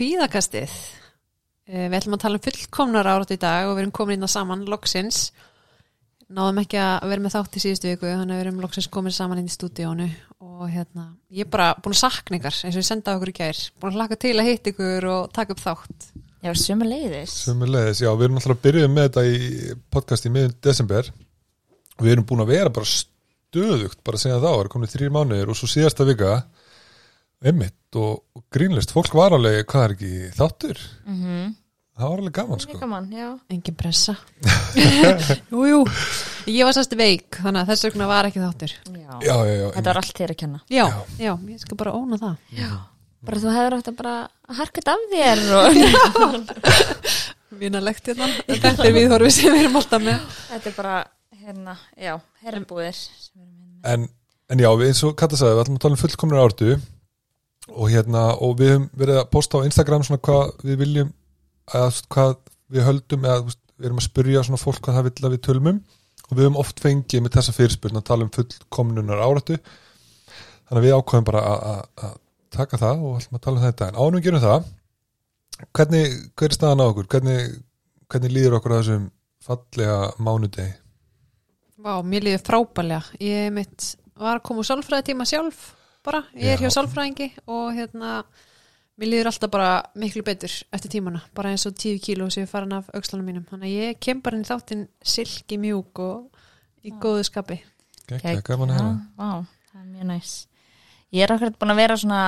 Kvíðakastið. Eh, Við ætlum að tala um fullkomnar árat í dag og við erum komin inn að saman loksins. Náðum ekki að vera með þátt í síðustu viku, þannig að við erum loksins komin saman inn í stúdíónu og hérna, ég er bara búin að sakna ykkar eins og ég senda okkur í gær. Búin að hlaka til að hitta ykkur og taka upp þátt. Já, sömu leiðis. Sumulegis, já, við erum alltaf að byrja með þetta í podcast í miðjum desember við erum búin að vera bara stöðugt bara að segja það, það er komin þrýr mánuðir og svo síðasta vika emmitt og, og grínlist, fólk var alveg, hvað er ekki, þáttur Mm -hmm. það var alveg gaman sko Gaman, já. Engin pressa. jú, jú. Ég var sérst veik, þannig að þess vegna var ekki þáttur. já. já, já, já, Þetta var allt þér að kenna. Já, Já. já, ég skal bara óna það. Já. Bara þú hefur átt að bara harkat af þér og Vinalegt hérna. Þetta er viðhorfið sem við erum alltaf með. þetta er bara, hérna, já, herrbúðir. en, en já, við eins og Katta sagði, við ætlum að tala um fullkomnir ártu og hérna, og við höfum verið að posta á Instagram svona hvað við viljum að hvað við höldum eða við erum að spyrja svona fólk hvað það vill að við tölum um. Og við höfum oft fengið með þessa fyrirspurn að tala um fullkomnunar áratu þannig að við ákveðum bara að- taka það og ætlum að tala um þetta en ánum gerum það hvernig, hver er staðan á okkur? Hvernig, hvernig líður okkur að þessum fallega mánudegi? Vá, mér líður frábælega. Ég mitt var að koma úr sálfræði tíma sjálf bara. Ég er Já. hjá sálfræðingi og hérna, mér líður alltaf bara miklu betur eftir tímana. Bara eins og 10 kíló sem ég farin af aukslanum mínum. Þannig að ég kem bara inn í þáttinn silki mjúk og í góðu skapi. Gekka, gaman að Já, vá, það er mjög næs. Ég er akkurat búin að vera svona,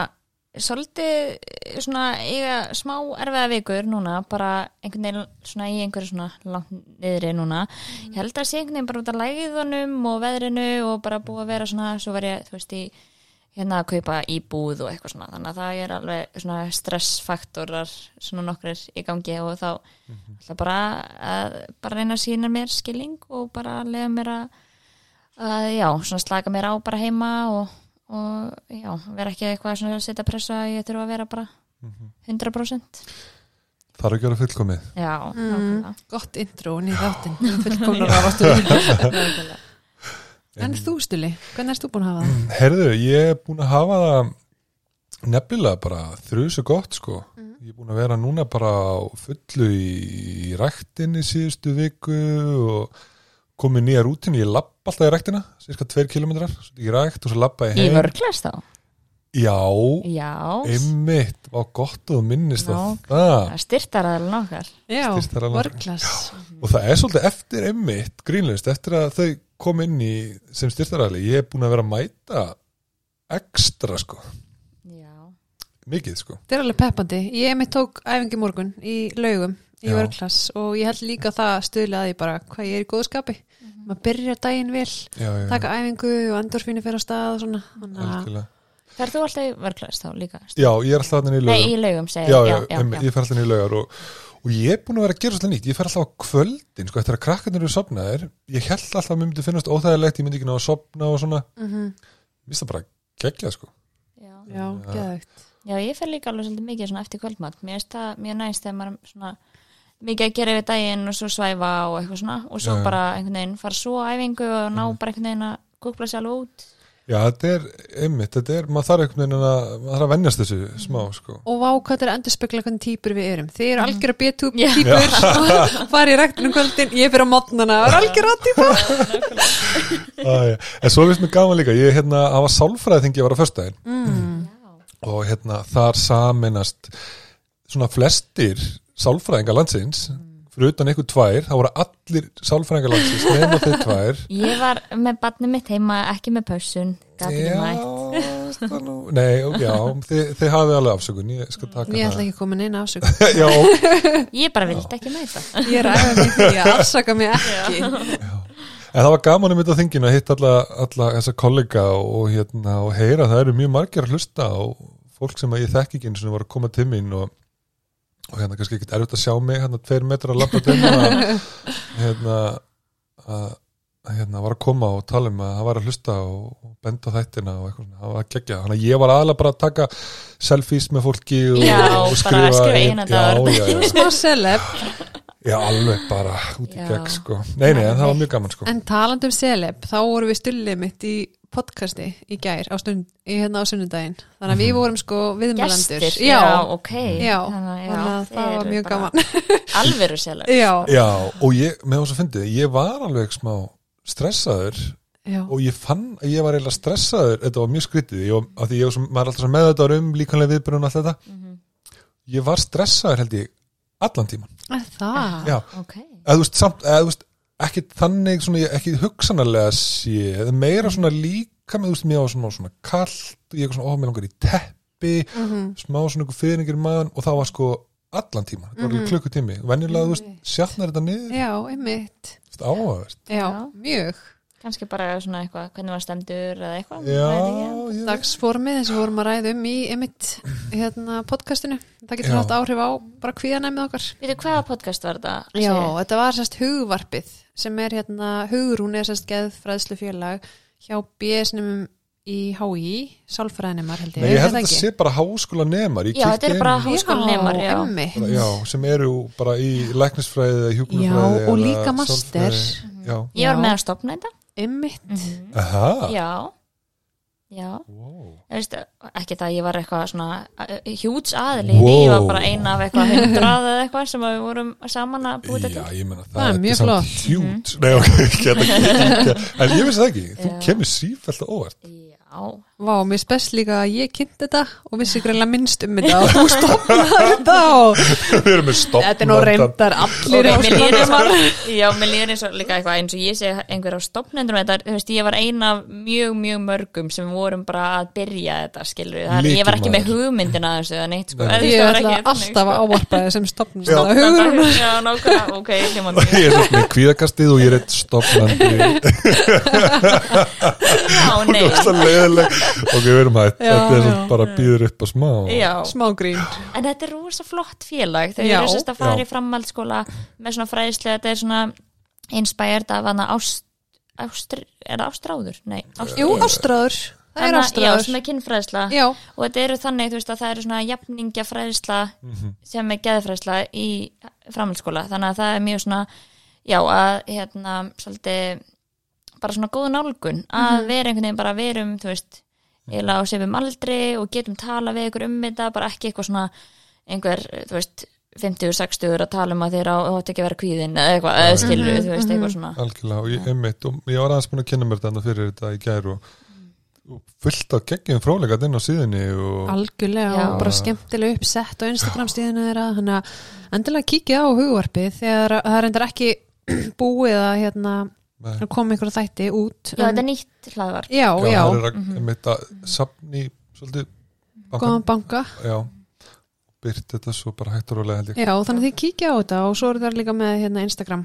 svolítið svona eiga smá erfiða vikur núna, bara einhvern veginn svona í einhverju svona langt niðri núna. Ég held að sé einhvern veginn bara út af læðunum og veðrinu og bara búið að vera svona, svo var ég, þú veist, í hérna að kaupa íbúð og eitthvað svona þannig að það er alveg svona stressfaktorar svona nokkrir í gangi og þá ætla bara að bara reyna að sína mér skilling og bara lega mér að, að já, svona slaka mér á bara heima og, og já, vera ekki eitthvað svona að setja pressa að ég þurfa að vera bara 100% Þarf ekki að vera fullkomið já, Mm. nákvæmlega. Gott intro inn í þáttinn. um fullkomnar áráttur. Nákvæmlega. En þú Stuli, hvernig erst þú búin að hafa það? Herðu, ég er búin að hafa það nefnilega bara þrjusu gott sko. Ég er búin að vera núna bara á fullu í ræktinni síðustu viku og komið nýja rútin, ég lapp alltaf í ræktina, cirka tveir kilometrar, svo í rækt og svo lappa ég í heim. vörglas þá Já, já, einmitt, var gott þú minnist á Ná. það. það styrtar aðeins nokkar Já, Styrktar alveg. vörglas. Og það er svolítið eftir einmitt, grínlust, eftir að þau kom inn í sem styrtaræli, ég er búin að vera að mæta ekstra sko, já, mikið sko. Þetta er alveg peppandi. Ég mitt tók æfingi morgun í laugum í Já. vörglas og ég held líka það stuðlega að því bara hvað ég er í góðu skapi. Maður byrjar daginn vel, Já, já, já. taka æfingu og endorfínu fyrir á stað og svona. Þannig að Algjörlega. fer þú alltaf í vörglas þá líka Já, ég er alltaf þannig í nei, laugar í laugum segir já, ég. já, já, já, em, já. ég fer alltaf í laugar og, og ég er búin að vera að gera svolítið nýtt ég fer alltaf á kvöldin, sko, eftir að krakkarnir eru sopnaðir ég held alltaf að mér myndi finnast óþægilegt ég myndi ekki ná að sopna og svona Mhm. mér finnst það bara geggjað, sko Já. Já, geðvægt. Já, ég fer líka alveg svolítið mikið svona eftir kvöldmatt. Mér finnst það mjög næst þegar maður er svona mikið að gera yfir daginn og svo svæfa og eitthvað svona og svo Já, bara einhvern veginn fara svo á æfingu og ná Mhm. bara einhvern veginn að kúkla sér alveg út. Já, þetta er, einmitt, þetta er, maður þarf einhvern veginn að, maður þarf að vennjast þessu smá, sko Og vá hvað þetta er að endurspegla hvernig týpur við erum. Þið eru algjör að Já. týpur og fara í ræktinu kvöldin, ég fyrir á mótnana og er algjör að týpa. En svo finnst mér gaman líka, ég hérna, hafa sálfræði þengi ég var á föstudaginn Mm. og hérna, þar saminast svona flestir sálfræðinga landsins fyrir utan einhver tvær, það voru allir sálfræðinga landsins nema þeir tvær Ég var með barni mitt heima, ekki með ekki mætt. það nú, nei, já, þið, þið hafið alveg afsökun, ég skal taka Ég ætla það ekki að koma. Já, ok, Ég bara vildi ekki mæta. Ég er að æfa mig í því að afsaka mig ekki. en það var gaman um þetta þingin að hitta alla, alla þessa kollega og, hérna, og heyra að það eru mjög margir að hlusta og fólk sem að ég þekki ekki eins og var að koma til mín og, og hérna kannski ekkert erfitt að sjá mig hérna tveir metra að lappa til hérna hérna að hérna var að koma og tala um að það var að hlusta og, og benda á þættina og eitthvað svona, það var að gegja, þannig að ég var aðalega bara að taka selfies með fólki og, Já, og bara skrifa skrifa einn- eina já, dagur. já, já, Smá celeb. já, alveg bara út í gegn sko, nei, nei, en það var mjög gaman sko. En talandi um celeb, þá vorum við stullið mitt í podcasti í gær á, stund, í, hérna á sunnudaginn. Þannig að við vorum sko viðmælandur Gestir, já, ok. Já, Þannig, að, þannig að það var mjög gaman. Alvöru selur Já, Já, og ég, með þess að fyndi, ég var alveg smá stressaður já, og ég fann að ég var eiginlega stressaður, þetta var mjög skrítið, ég, var- af því ég var, er alltaf með þetta um líkanlega viðbyrjun og allt þetta, Mhm. ég var stressaður held ég allan tíman, er það? Já, Ok, eða þú veist, samt, eða þú veist, ekki þannig, svona, ég- ekki hugsanarlega sé, eða meira svona líka með, þú veist, mér var svona, svona kallt, og ég var svona, ó, mér langar í teppi, Mhm. smá svona ykkur fyrringir í maðan og það var sko allan tíman, þetta var alveg klukkutími, venjulega, þú veist, sjatnar þetta niður, Já, einmitt. Þetta áhugavert. Já, Já. mjög. Kannski bara svona eitthvað hvernig var stemdur eða eitthvað Já, Dagsformið eins og við vorum að ræða um í einmitt hérna, podcastinu. Það getur haft áhrif á bara kvíðanæmið okkar. Veitu, hvaða podcast var þetta? Já, þetta var sérst hugvarpið sem er hérna, hugrún er sérst geðfræðslu félag hjá BS-num í HÍ, sálfræðinemar held ég, Nei, ég er held að þetta sé bara háskólanemar ég Já, þetta er bara inn- háskólanemar, já. einmitt. bara, já, sem eru bara í læknisfræði eða hjúknarfræði Já, og líka master. Já, Ég var með að stopna þetta. Einmitt. Aha. Já Já, wow. veist, ekki það að ég var eitthvað svona hjúts aðli, Wow. ég var bara eina af eitthvað hundrað eða eitthvað sem að við vorum saman að búið Já, þetta ég menna það, Það er mjög samt flott. Hjút Nei, ok, ekki þetta ekki En ég vissi það ekki, þú kemur sífælt á óvart. Já, Vá, mér spes líka að ég kynnt þetta og vissi greinlega minnst um þetta og þú stopnaði þetta og Við erum með stopp þetta er nú reyndar allir Ok, mér líður eins og, já, mér líður eins og líka eitthvað eins og ég sé einhver á stopnendur þetta, þú veist, ég var eina af mjög, mjög mörgum sem vorum bara að byrja þetta, skilur við, ég var ekki með hugmyndina þessu eða neitt, sko, Ég það þannig, alltaf að sko. ávarpa þið sem stopnist Já. að hugrún Já, nákvæmlega, ok, Já, Ok, við erum hægt Já, Þetta er já. svona bara býður upp á smá. Já. Smá grín. En þetta er rosa flott félag. Þau Já. eru sérst að fara Já. í framhaldsskóla með svona fræðislu, þetta er svona inspired af hana ást, ástr, er ástráður? Nei, ástr, Jú, ástráður, það er Já, ástráður. svona kynfræðisla Já, og þetta eru þannig, þú veist, að það eru svona jafningja fræðisla Mhm. sem er geðfræðisla í framhaldsskóla. Þannig að það er mjög svona já, að hérna, svolítið bara svona góð nálgun að vera einhvern veginn bara verum, þú veist eiginlega á sefum aldri og getum tala við ykkur um þetta, bara ekki eitthvað svona einhver, þú veist 50-60 að tala um að þeir á átt ekki að vera kvíðin eða eitthvað, eða skilur, þú veist, eitthvað svona. Algjörlega, og ég, einmitt, og ég var aðeins búin að kynna mér þetta fyrir þetta í gær og, og fullt af geggjum frólegat inn á síðinni og algjörlega Já. og bara skemmtilega uppsett á Instagram stíðinu þeirra þannig að endilega kíkja á hugvarpið þegar það er endur ekki búið að hérna Nei. að koma ykkur þætti út Já, þetta er nýtt hlaðvar já, já, það er að, einmitt að safni svolítið góðan banka. Já, byrt þetta svo bara hægt og rólega held ég. Já, þannig að þið kíkja á þetta og svo eru það líka með hérna Instagram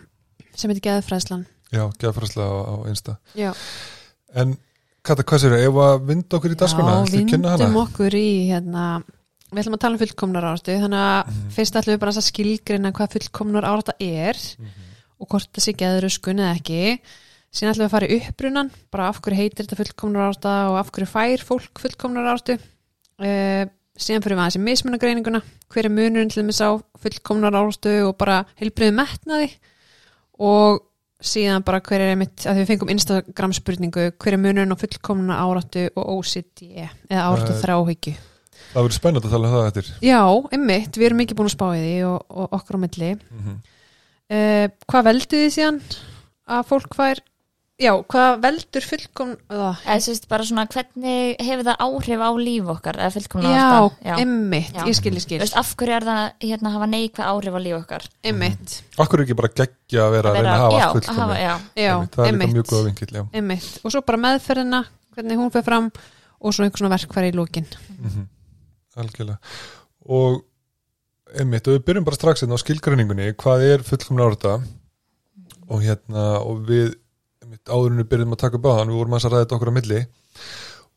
sem heitir Geðfræðslan. Já, geðfræslega á, á einsta já, en Kata, hvað sér, ef að vinda okkur í dagskona, já vindum okkur í hérna við ætlum að tala um fullkomnar áratu þannig að Mhm. fyrst ætlum við bara að skilgrina hvað fullkomnar árata er. Mhm. Og hvort það sé geðruskun eða ekki síðan ætlum við að fara í upprunan bara af hverju heitir þetta fullkomnar árata og af hverju fær fólk fullkomnar áratu uh, síðan fyrir við aðeins í mismunagreininguna hver er munurinn til þess á fullkomnar áratu og bara heilbriðu metnaði og síðan bara hver er einmitt, að við fengum Instagram spurningu, hver er munurinn á fullkomna áratu og OCD eða áratu Eh, þráhyggju? það verður spennandi að tala um það eftir. Já, einmitt, við erum ekki búin að spá í því og, og okkur á milli. Mm uh, Hvað veldur því síðan að fólk fær? Já, hvað veldur fullkom uh, eða sérst bara svona hvernig hefur það áhrif á líf okkar eða fullkomna Já, Já. ég skil, ég skil. Þú veist, af hverju er það hérna að hafa neikvæð áhrif á líf okkar? Einmitt, Akkur er ekki bara geggja að vera að reyna að hafa já, allt fullkomi hafa, já, já, það er líka mjög góða vinkill já. Einmitt, og svo bara meðferðina hvernig hún fer fram og svo einhver svona verkfæri í lókin mm algjörlega. Og einmitt, og við byrjum bara strax hérna á skilgreiningunni, hvað er fullkomna árata og hérna og við, einmitt, áðurinn við byrjum að taka þann, við vorum að ræða þetta okkur á milli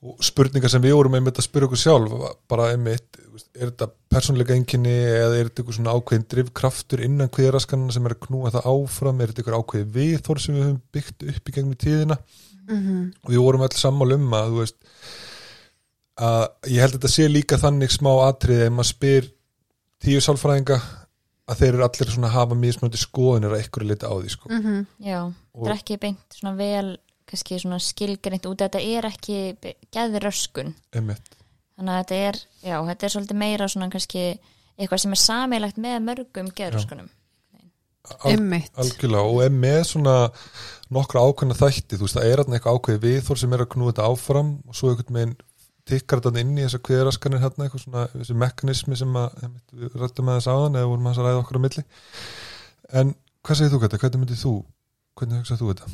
og spurningar sem við vorum einmitt að spyrja okkur sjálf, bara einmitt er þetta persónleika einkinni eða er þetta eitthvað svona ákveðin drifkraftur innan kviðraskanna sem er að knúa það áfram? Er þetta eitthvað ákveði viðþór sem við höfum byggt upp í gegnum tíðina? Mm -hmm. og við vorum öll sammála um að að ég held að þetta sé líka þannig smá atriði ef maður spyr tíu sálfræðinga að þeir eru allir svona að hafa mismöndi skoðunir að ykkur liti á því sko. Mm -hmm. já, það er ekki beint svona vel kannski svona skilgreint út þetta er ekki geðröskun þannig að þetta er, já, þetta er svolítið meira svona kannski eitthvað sem er samilegt með mörgum geðröskunum Al, Einmitt. algjörlega og er með svona nokkra ákveðna þætti, þú veist, það er þarna eitthvað ákveði viðþór sem er að knúa þetta áfram og svo einhvern veginn tikkar þetta inn í þessar kveðraskanir hérna, eitthvað svona, þessi mekanismi sem að, við rættum að þess aðan eða vorum að ræða okkur á milli. En hvað segir þú Kata, hvernig myndið þú hvernig hugsað þú þetta?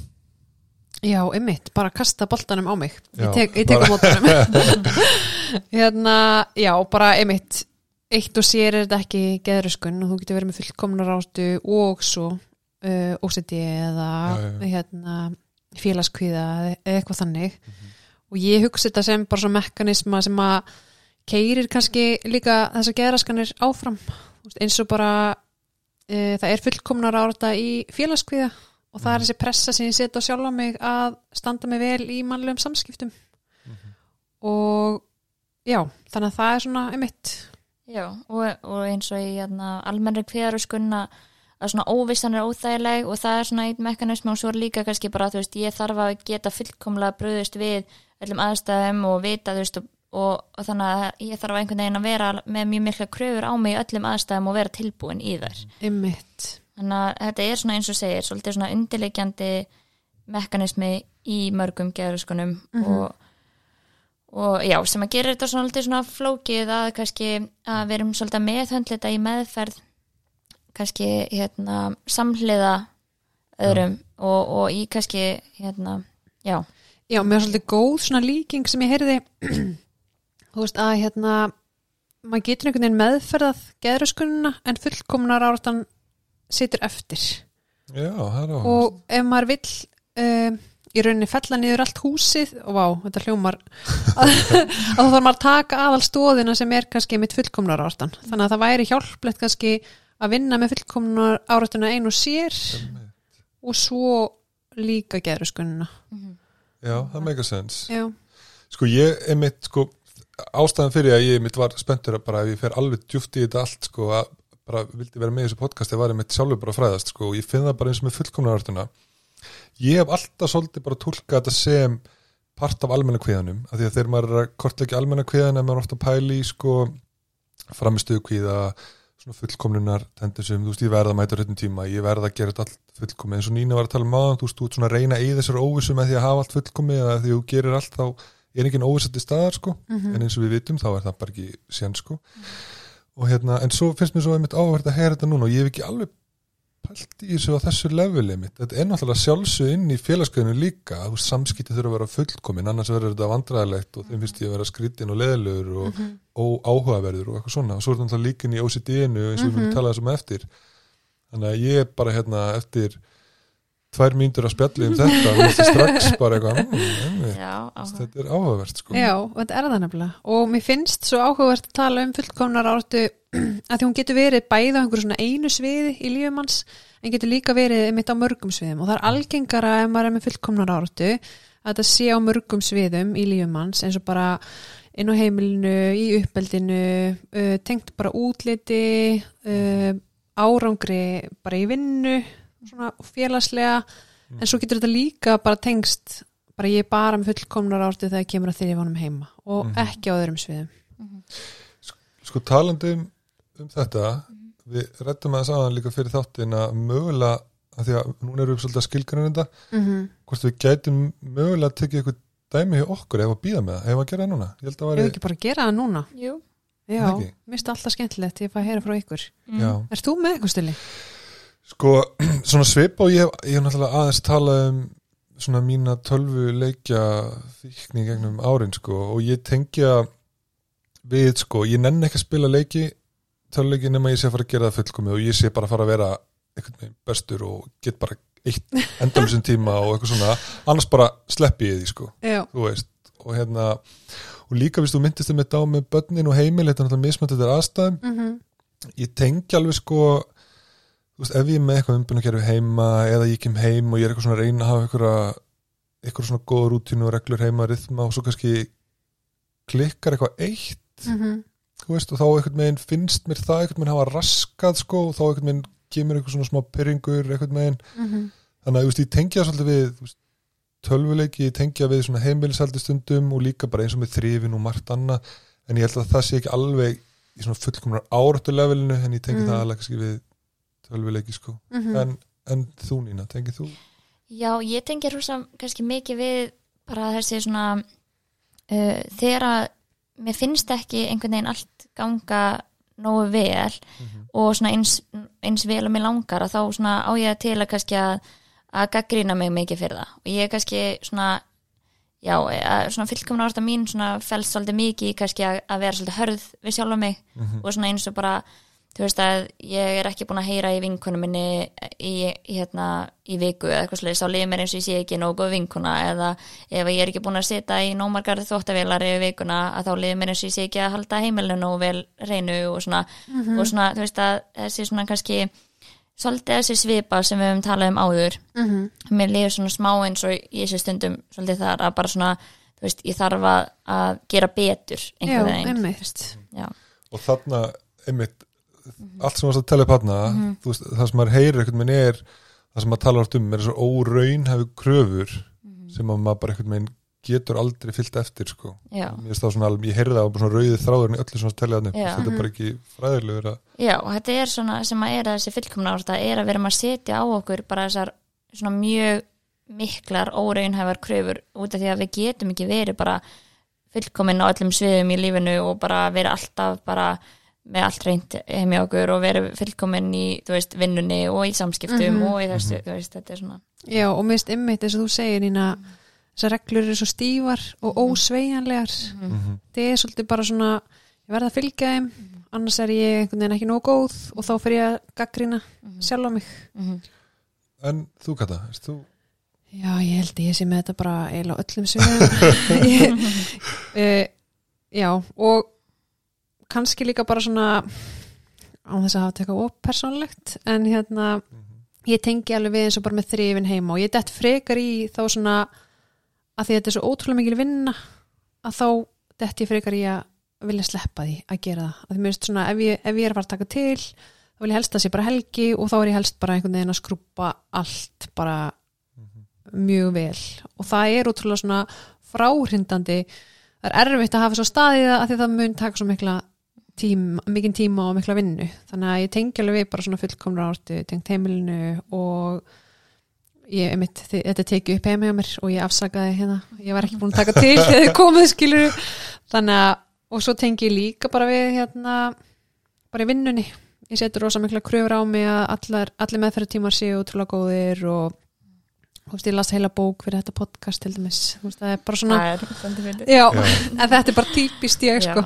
Já, einmitt, bara kasta boltanum á mig. Já, Ég tek, ég tek bara- boltanum. Hérna, já, bara einmitt Eitt og sér er þetta ekki geðruskun og þú getur verið með fullkomnar áttu og svo uh, OCD eða Já, já, hérna félagskvíða eða eitthvað þannig og ég hugsa þetta sem bara svo mekanisma sem að keirir kannski líka þessar geðraskanir áfram. Eins og bara uh, það er fullkomnar áta í félagskvíða og það er þessi pressa sem ég setja á sjálfa mig að standa mig vel í mannlegum samskiptum. Og já, þannig að það er svona einmitt. Já, og, og eins og í hérna, almennri kvíðaröskun að að svona óvissan er óþægileg og það er svona einn mekanismi og svo er líka kannski bara þú veist, ég þarf að geta fullkomlega bröðust við öllum aðstæðum og vita þú veist og, og, og þannig að ég þarf einhvern veginn að vera með mjög mikla kröfur á mig öllum aðstæðum og vera tilbúin í þær. Einmitt. Þannig að þetta er svona eins og segir svolítið svona undirleikjandi mekanismi í mörgum geðröskunum og og já, sem að gera þetta svona, svona flókið að kannski að við erum svolítið að meðhöndla þetta í meðferð kannski hérna samhliða öðrum og, og í kannski hérna, já, Já, mér er svolítið góð svona líking sem ég heyrði. Þú veist að hérna maður getur einhvern veginn meðferðað geðröskunina en fullkomnar áratan situr eftir. Já, er og ef maður vill um, í rauninni fella niður allt húsið og vá, þetta hljómar að, að þá þarf maður að taka aðal stóðina sem er kannski mitt fullkomnar áratan þannig að það væri hjálplegt kannski að vinna með fullkomnar áratuna einu og sér og svo líka geðröskunina Já, það meika sens Já, Sko ég er mitt, sko ástæðan fyrir að ég mitt var spenntur að bara ef ég fer alveg djúft í þetta allt sko að bara vildi vera með í þessu podcasti var ég mitt sjálfur bara fræðast sko og ég finn það bara eins og með fullkomnarartuna ég hef alltaf svolítið bara tólkað þetta sem part af almenna kviðanum af því að þegar maður er að kortleggja almenna kviðan er maður ofta að pæli í sko framistuðu kviða svona fullkomnunar tendensum, þú veist ég verða að mæta á réttum tíma, ég verða að gera þetta allt fullkomi eins og Nína var að tala um maður, þú veist þú ert svona að reyna í þessar óvissu með því að hafa allt fullkomi eða því þú gerir allt þá er engin óvissandi staðar sko. En eins og við vitum þá er það bara ekki sén sko. Og hérna, en svo finnst mér svo einmitt áverð að heyra þetta núna og ég hef ekki alveg pælt í þessu á þessu leveli mitt. Þetta er náttúrulega sjálfsög inn í félagskeiðinu líka. Þú samskipti þurfa að vera fullkomin annars verður þetta vandræðilegt og þeim finnst ég að vera skrítin og leðilegur og óáhugaverður og eitthvað svona. Og svo er þetta náttúrulega líkin í OCD-inu eins og við mm talaðum um eftir. Þannig að ég er bara hérna eftir tvær mínútur að spjalli um þetta og þetta strax bara eitthvað mm, einmitt, já, áhuga. þetta er áhugavert sko. Já, og þetta er það nefnilega. Og mér finnst svo áhugavert að tala um fullkomnar áratu að því hún getur verið bæði á einhverju svona einu sviði í lífum hans en getur líka verið mitt á mörgum sviðum. Og það er algengara ef maður er með fullkomnar áratu að þetta sé á mörgum sviðum í lífum hans eins og bara inn á heimilinu, í uppeldinu uh, tengt bara útliti uh, árangri bara í vinnu svona félagslega en svo getur þetta líka bara tengst bara ég er bara með fullkomnar áratu þegar kemur að þegar ég vonum heima og ekki á öðrum sviðum. Sko talandi um, um þetta við rættum að saman líka fyrir þáttin að mögulega, að því að núna erum við svolítið að skilgræna þetta, mm -hmm. hvort við gætum mögulega að tekja eitthvað dæmi hjá okkur ef að býða með það, ef að gera það núna? Ég held að Ef væri, ekki bara að gera það núna? Jú. Já, Það mér finnst alltaf skemmtilegt ég fæ að heyra frá ykkur. Já, Er þú með eitthvað stili? Sko svona svipa og ég hef, náttúrulega aðeins talað um svona mína tölvu leikja fíkni gegnum árin sko og ég tengja við sko, ég nenni ekki að spila leiki tölvuleiki nema ég sé að fara að gera það fullkomi og ég sé bara að fara að vera veginn bestur og get bara eitt endalusum tíma og eitthvað svona. Annars bara sleppi ég því sko veist, og hérna og líka hvis þú myndist um þetta á með börnin og heimil þetta er náttúrulega mismönd þetta er aðstæðum. Mm ég tengi alveg sko þú veist, ef ég er með eitthvað umbunarkerfi heima eða ég kem heim og ég er eitthvað svona að reyna að hafa eitthvað, eitthvað svona góða rútínu og reglur heima, rithma og svo kannski klikkar eitthvað eitt Mhm. þú veist, og þá einhvern veginn finnst mér það einhvern veginn hafa raskað sko og þá einhvern veginn kemur eitthvað svona smá pyrringur einhvern veginn, Mhm. þannig að þú veist, ég tengi það svolítið við veist, tölvuleiki tengja við svona heimilisaldi stundum og líka bara eins og með þrifin og margt annað en ég held að það sé ekki alveg í svona fullkomnar áratu levelinu en ég tengi Mm. það alveg kannski við tölvuleiki sko Mhm. en, en þú Nína, tengið þú? Já, ég tengi rosa kannski mikið við bara þessi svona uh, þegar að mér finnst ekki einhvern veginn allt ganga nógu vel og svona eins, eins vel og mér langar að þá svona á ég til að kannski að, að gaggrýna mig mikið fyrir það og ég er kannski svona já, að, svona fullkomna orða mín svona fælst svolítið mikið kannski að, að vera svolítið hörð við sjálfa mig og svona eins og bara þú veist að ég er ekki búin að heyra í vinkunum minni í, í, hérna, í viku eða eitthvað sliðis, þá liður mér eins og ég sé ekki nógu góð vinkuna eða ef ég er ekki búin að setja í nómargar þvóttavélar yfir vikuna að þá liður mér eins og ég sé ekki að halda heimilinu nógu vel reynu og svona, og svona þú veist að þessi svona kannski svolítið þessi svipa sem við höfum talað um áður Mhm. mér liður svona smá eins og í þessu stundum svolítið þar að bara svona þú veist, ég þarf að, að gera betur einhvern veginn einmitt Já. og þarna, einmitt allt sem varst að tala upp þarna þú veist, það sem maður heyrir einhvern veginn er það sem maður talar oft um er svo óraun hefur kröfur sem að maður bara einhvern veginn getur aldrei fyllt eftir sko. Það svona ég heyrði það á svona rauðið þráðurinn í öllu svona telja þarna upp. Já. þetta er bara ekki fræðilegur að Já, og þetta er svona sem að er þessi fullkomna orða er að vera maður að setja á okkur bara þessar svona mjög miklar óraunhæfar kröfur út af því að við getum ekki verið bara fullkomin á öllum sviðum í lífinu og bara verið alltaf bara með allt reynd heim í okkur og verið fullkomin í, veist, vinnunni og í samskiptum og í þessu, þú veist, þetta er svona Já, og mist einmitt eins og þú segir Nína, þessar reglur eru svo stífar og ósveigjanlegar. Mhm. það er svolítið bara svona ég verð að fylgja þeim, annars er ég einhvern veginn ekki nóg góð og þá fyrir ég að gaggrina sjálf á mig. Mhm. en þú Kata, veist þú? Já, ég held ég sé með þetta bara eiginlega á öllum sviðum. Ég- uh, Já, og kannski líka bara svona á þess að hafa tekað of persónlegt en hérna ég tengi alveg við eins og bara með þrifin heima og ég dett frekar í þá svona að því að þetta er svo ótrúlega mikil vinna að þá dett ég frekar í að vilja sleppa því að gera það. Að því veist svona ef ég, ef ég er að fara að taka til þá vil ég helst að sé bara helgi og þá er ég helst bara einhvern veginn að skrúpa allt bara mjög vel. Og það er útrúlega svona fráhrindandi. Það er erfitt að hafa svo staðið að því það mun taka svo mikla tíma, mikinn tíma og mikla vinnu. Þannig að ég tengi alveg við bara svona fullkomra ártu tengt heimilinu og ég, einmitt, þi- þetta tekið upp heima hjá mér og ég afsakaði hérna. Ég var ekki búin að taka til þegar komið skilur þannig að, og svo tengi ég líka bara við hérna bara í vinnunni. Ég setur rosa mikla kröfur á mig að allir meðferðartímar séu útrúlega góðir og þú veist, ég las heila bók fyrir þetta podcast til dæmis, þú veist, það er bara svona Það er já, Já. en þetta er bara típist ég sko.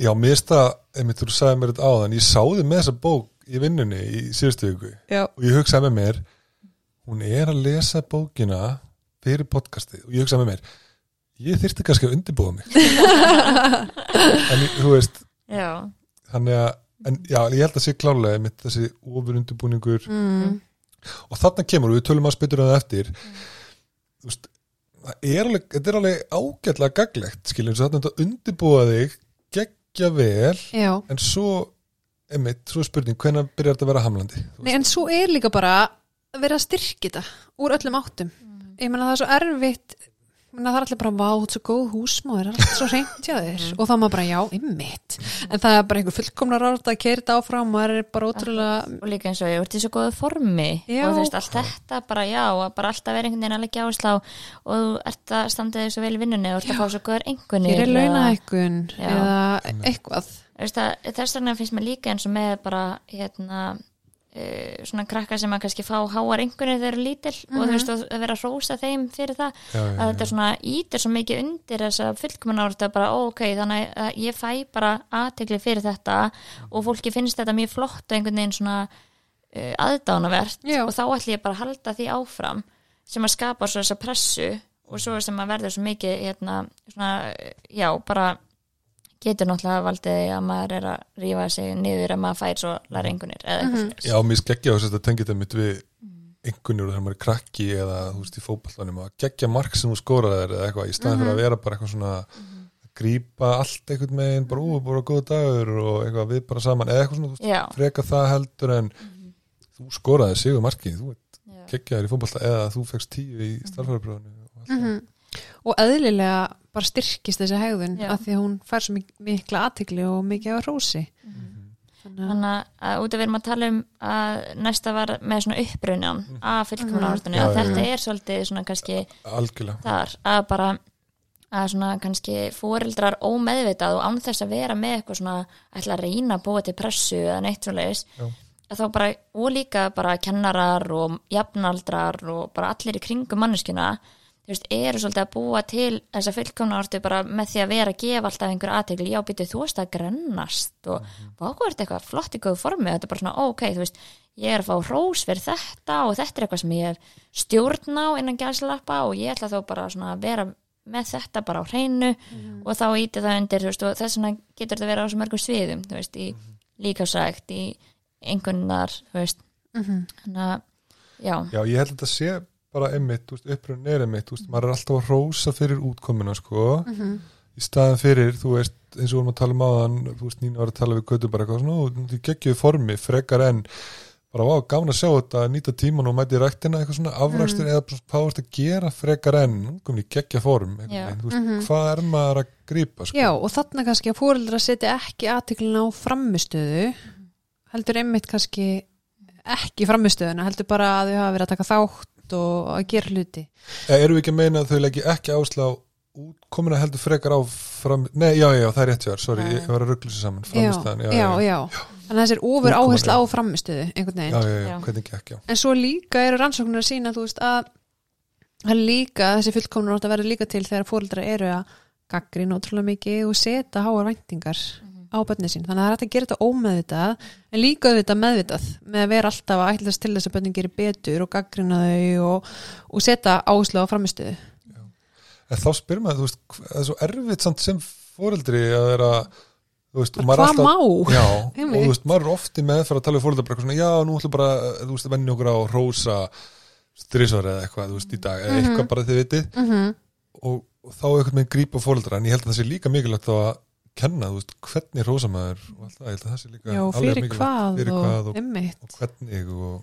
Já, mér það, einmitt þú sagði mér þetta áðan ég sáði með þessa bók í vinnunni í síðustu viku já, og ég hugsaði með mér hún er að lesa bókina fyrir podcastið og ég hugsaði með mér ég þyrfti kannski að undirbúa mig. En þú veist Já, þannig að, en já, ég held að sé klárlega einmitt þessi ofur undirbúningur mm, og þarna kemur, við tölum að spytur það eftir. Þú veist það er alveg, þetta er alveg ágætlega gaglegt skiljum, svo þarna þetta undirbúa þig geggja vel já. en svo, einmitt, svo spurning hvenær byrjar þetta að vera hamlandi? Þú Nei, en svo er líka bara að vera að styrkja þetta úr öllum áttum. Ég meina það er svo erfitt það er allir bara, vá, þetta er svo góð húsmáður það er allt svo reynt hjá þér. Og þá maður bara, já, ymmit en það er bara einhver fullkomna rátt að keira þetta áfram maður er bara ótrúlega og líka eins og ég ert í svo góðu formi. Já. og þú veist allt þetta bara já og bara alltaf vera einhvern veginn að leggja áherslu á og þú ert að standa þig svo vel í vinnunni og ert að fá svo góður einhvernir hér er launahækkun Já. eða eitthvað. Þess vegna finnst mér líka eins og með bara hérna uh, svona krakka sem að kannski fá háar einhvernir þegar þeir eru lítil og þú veist og að vera að rósa þeim fyrir það. Já, já, að þetta er svona ítir svo mikið undir þess að fullkomun árt að bara ok, þannig að ég fæ bara aðtegli fyrir þetta og fólki finnst þetta mjög flott og einhvern veginn svona uh, aðdánavert Já. og þá ætlum ég bara að halda því áfram sem að skapa svo þessa pressu og svo sem að verður svo mikið hérna, svona, já, bara getur náttúrulega valdið því að maður er að rífa sig niður að maður fær svo læringunir eða eitthvað mm Já, mér skeggja þess að þetta tengið það mitt við einhvernur þegar maður er krakki eða þú veist í fótballanum að geggja mark sem þú skoraðir eða eitthvað í staðin fyrir að vera bara eitthvað svona að grípa allt einhvern megin bara ú, bara góða dagur og eitthvað við bara saman eða eitthvað svona, þú veist, freka það heldur en þú skoraði sigur markið, þú geggjaður í fótballa eða þú fegst tíu í starfæðarbröðinu Mhm. og eðlilega bara styrkist þessi hegðun Já. af því að hún fær svo mik mikla aðtikli og mikið á rósi þannig að Þannig að út af við erum að tala um að næsta var með svona upprunjan af fullkomna Mhm. ártunni Já, að já, þetta já. er svolítið svona kannski algjörlega þar að bara að svona kannski fóreldrar ómeðvitað og án þess að vera með eitthvað svona ætla að reyna að búa til pressu eða neitt svo leiðis Já. að þá bara, og líka bara kennarar og jafnaldrar og bara allir í kringum manneskjuna þú veist, eru svolítið að búa til þessa fullkomna ártu bara með því að vera að gefa alltaf einhver aðtegli, já, býtu þú veist að grennast og mm -hmm. eitthvað flott í góðu formi, þetta er bara svona, ok, þú veist ég er að fá rós fyrir þetta og þetta er eitthvað sem ég hef stjórn á innan gæslappa og ég ætla þá bara svona að vera með þetta bara á hreinu og þá íti það undir, þú veist, og þess vegna getur þetta verið á svo mörgum sviðum, þú veist, í líkásækt, í einhvernar, þú veist, Mhm. þannig að, já, Já, ég held að þetta sé bara veist, upprunn er veist, maður er alltaf að rósa fyrir útkomuna, sko, í staðan fyrir, þú veist, eins og við erum að tala um áðan, þú veist, Nína var að tala við Gautu bara eitthvað og þú geggjuði formi, frekar en, bara, vá, gáðan að sjá þetta, nýta tíman og mæti í ræktina, eitthvað svona afrakstur, eða bara, hvað þú ert að gera frekar en, komin í geggja form, einhvern Já. veginn, þú veist, hvað er maður að grípa, sko? Já, og þarna kannski að fóreldra setja ekki aðtiklina á framistöðu heldur einmitt kannski ekki framistöðuna, heldur bara að þau hafa verið að taka þátt og að gera hluti. Eða Erum við ekki að meina að þau leggi ekki áslá útkomuna heldur frekar á fram... Nei, já, já, það er rétt hjá þér, sorry, Já. ég var að ruggla sér saman já, framistæðan, já, já, Þannig að þessi er ofur já. á framistöðu einhvern veginn. Já, já, já, Já. hvernig gekk, já. En svo líka eru rannsóknir að sína þú veist að það er líka, þessi fullkomnur átt að vera líka til þegar fóreldra eru að gaggrinn ótrúlega mikið og setja háar væntingar á bönni sín. Þannig að það er hægt að gera þetta ómeðvitað en líka auðvitað meðvitað með að vera alltaf að ætlast til þess að bönnin gerir betur og gaggrina þau og, og setja áherslu á framistöðu. En þá spyr maður, þú veist, það er svo erfitt sem fóreldri að vera veist, og Hvað alltaf má? Já, og þú veist, maður er ofti með fyrir að tala eitthvað svona, já, nú ætlum bara þú veist, venni okkur á rósa strísvar eða eitthvað, þú veist, í dag eða Mhm. eitthvað bara þið vitið Mm og, og þá eitthvað með grípa fóreldra en ég held að það sé líka mikilvægt þá að kenna, þú veist, hvernig rósa maður og allt það, ég held að það sé líka Já, alveg fyrir hvað, fyrir og, hvað og, einmitt. og hvernig og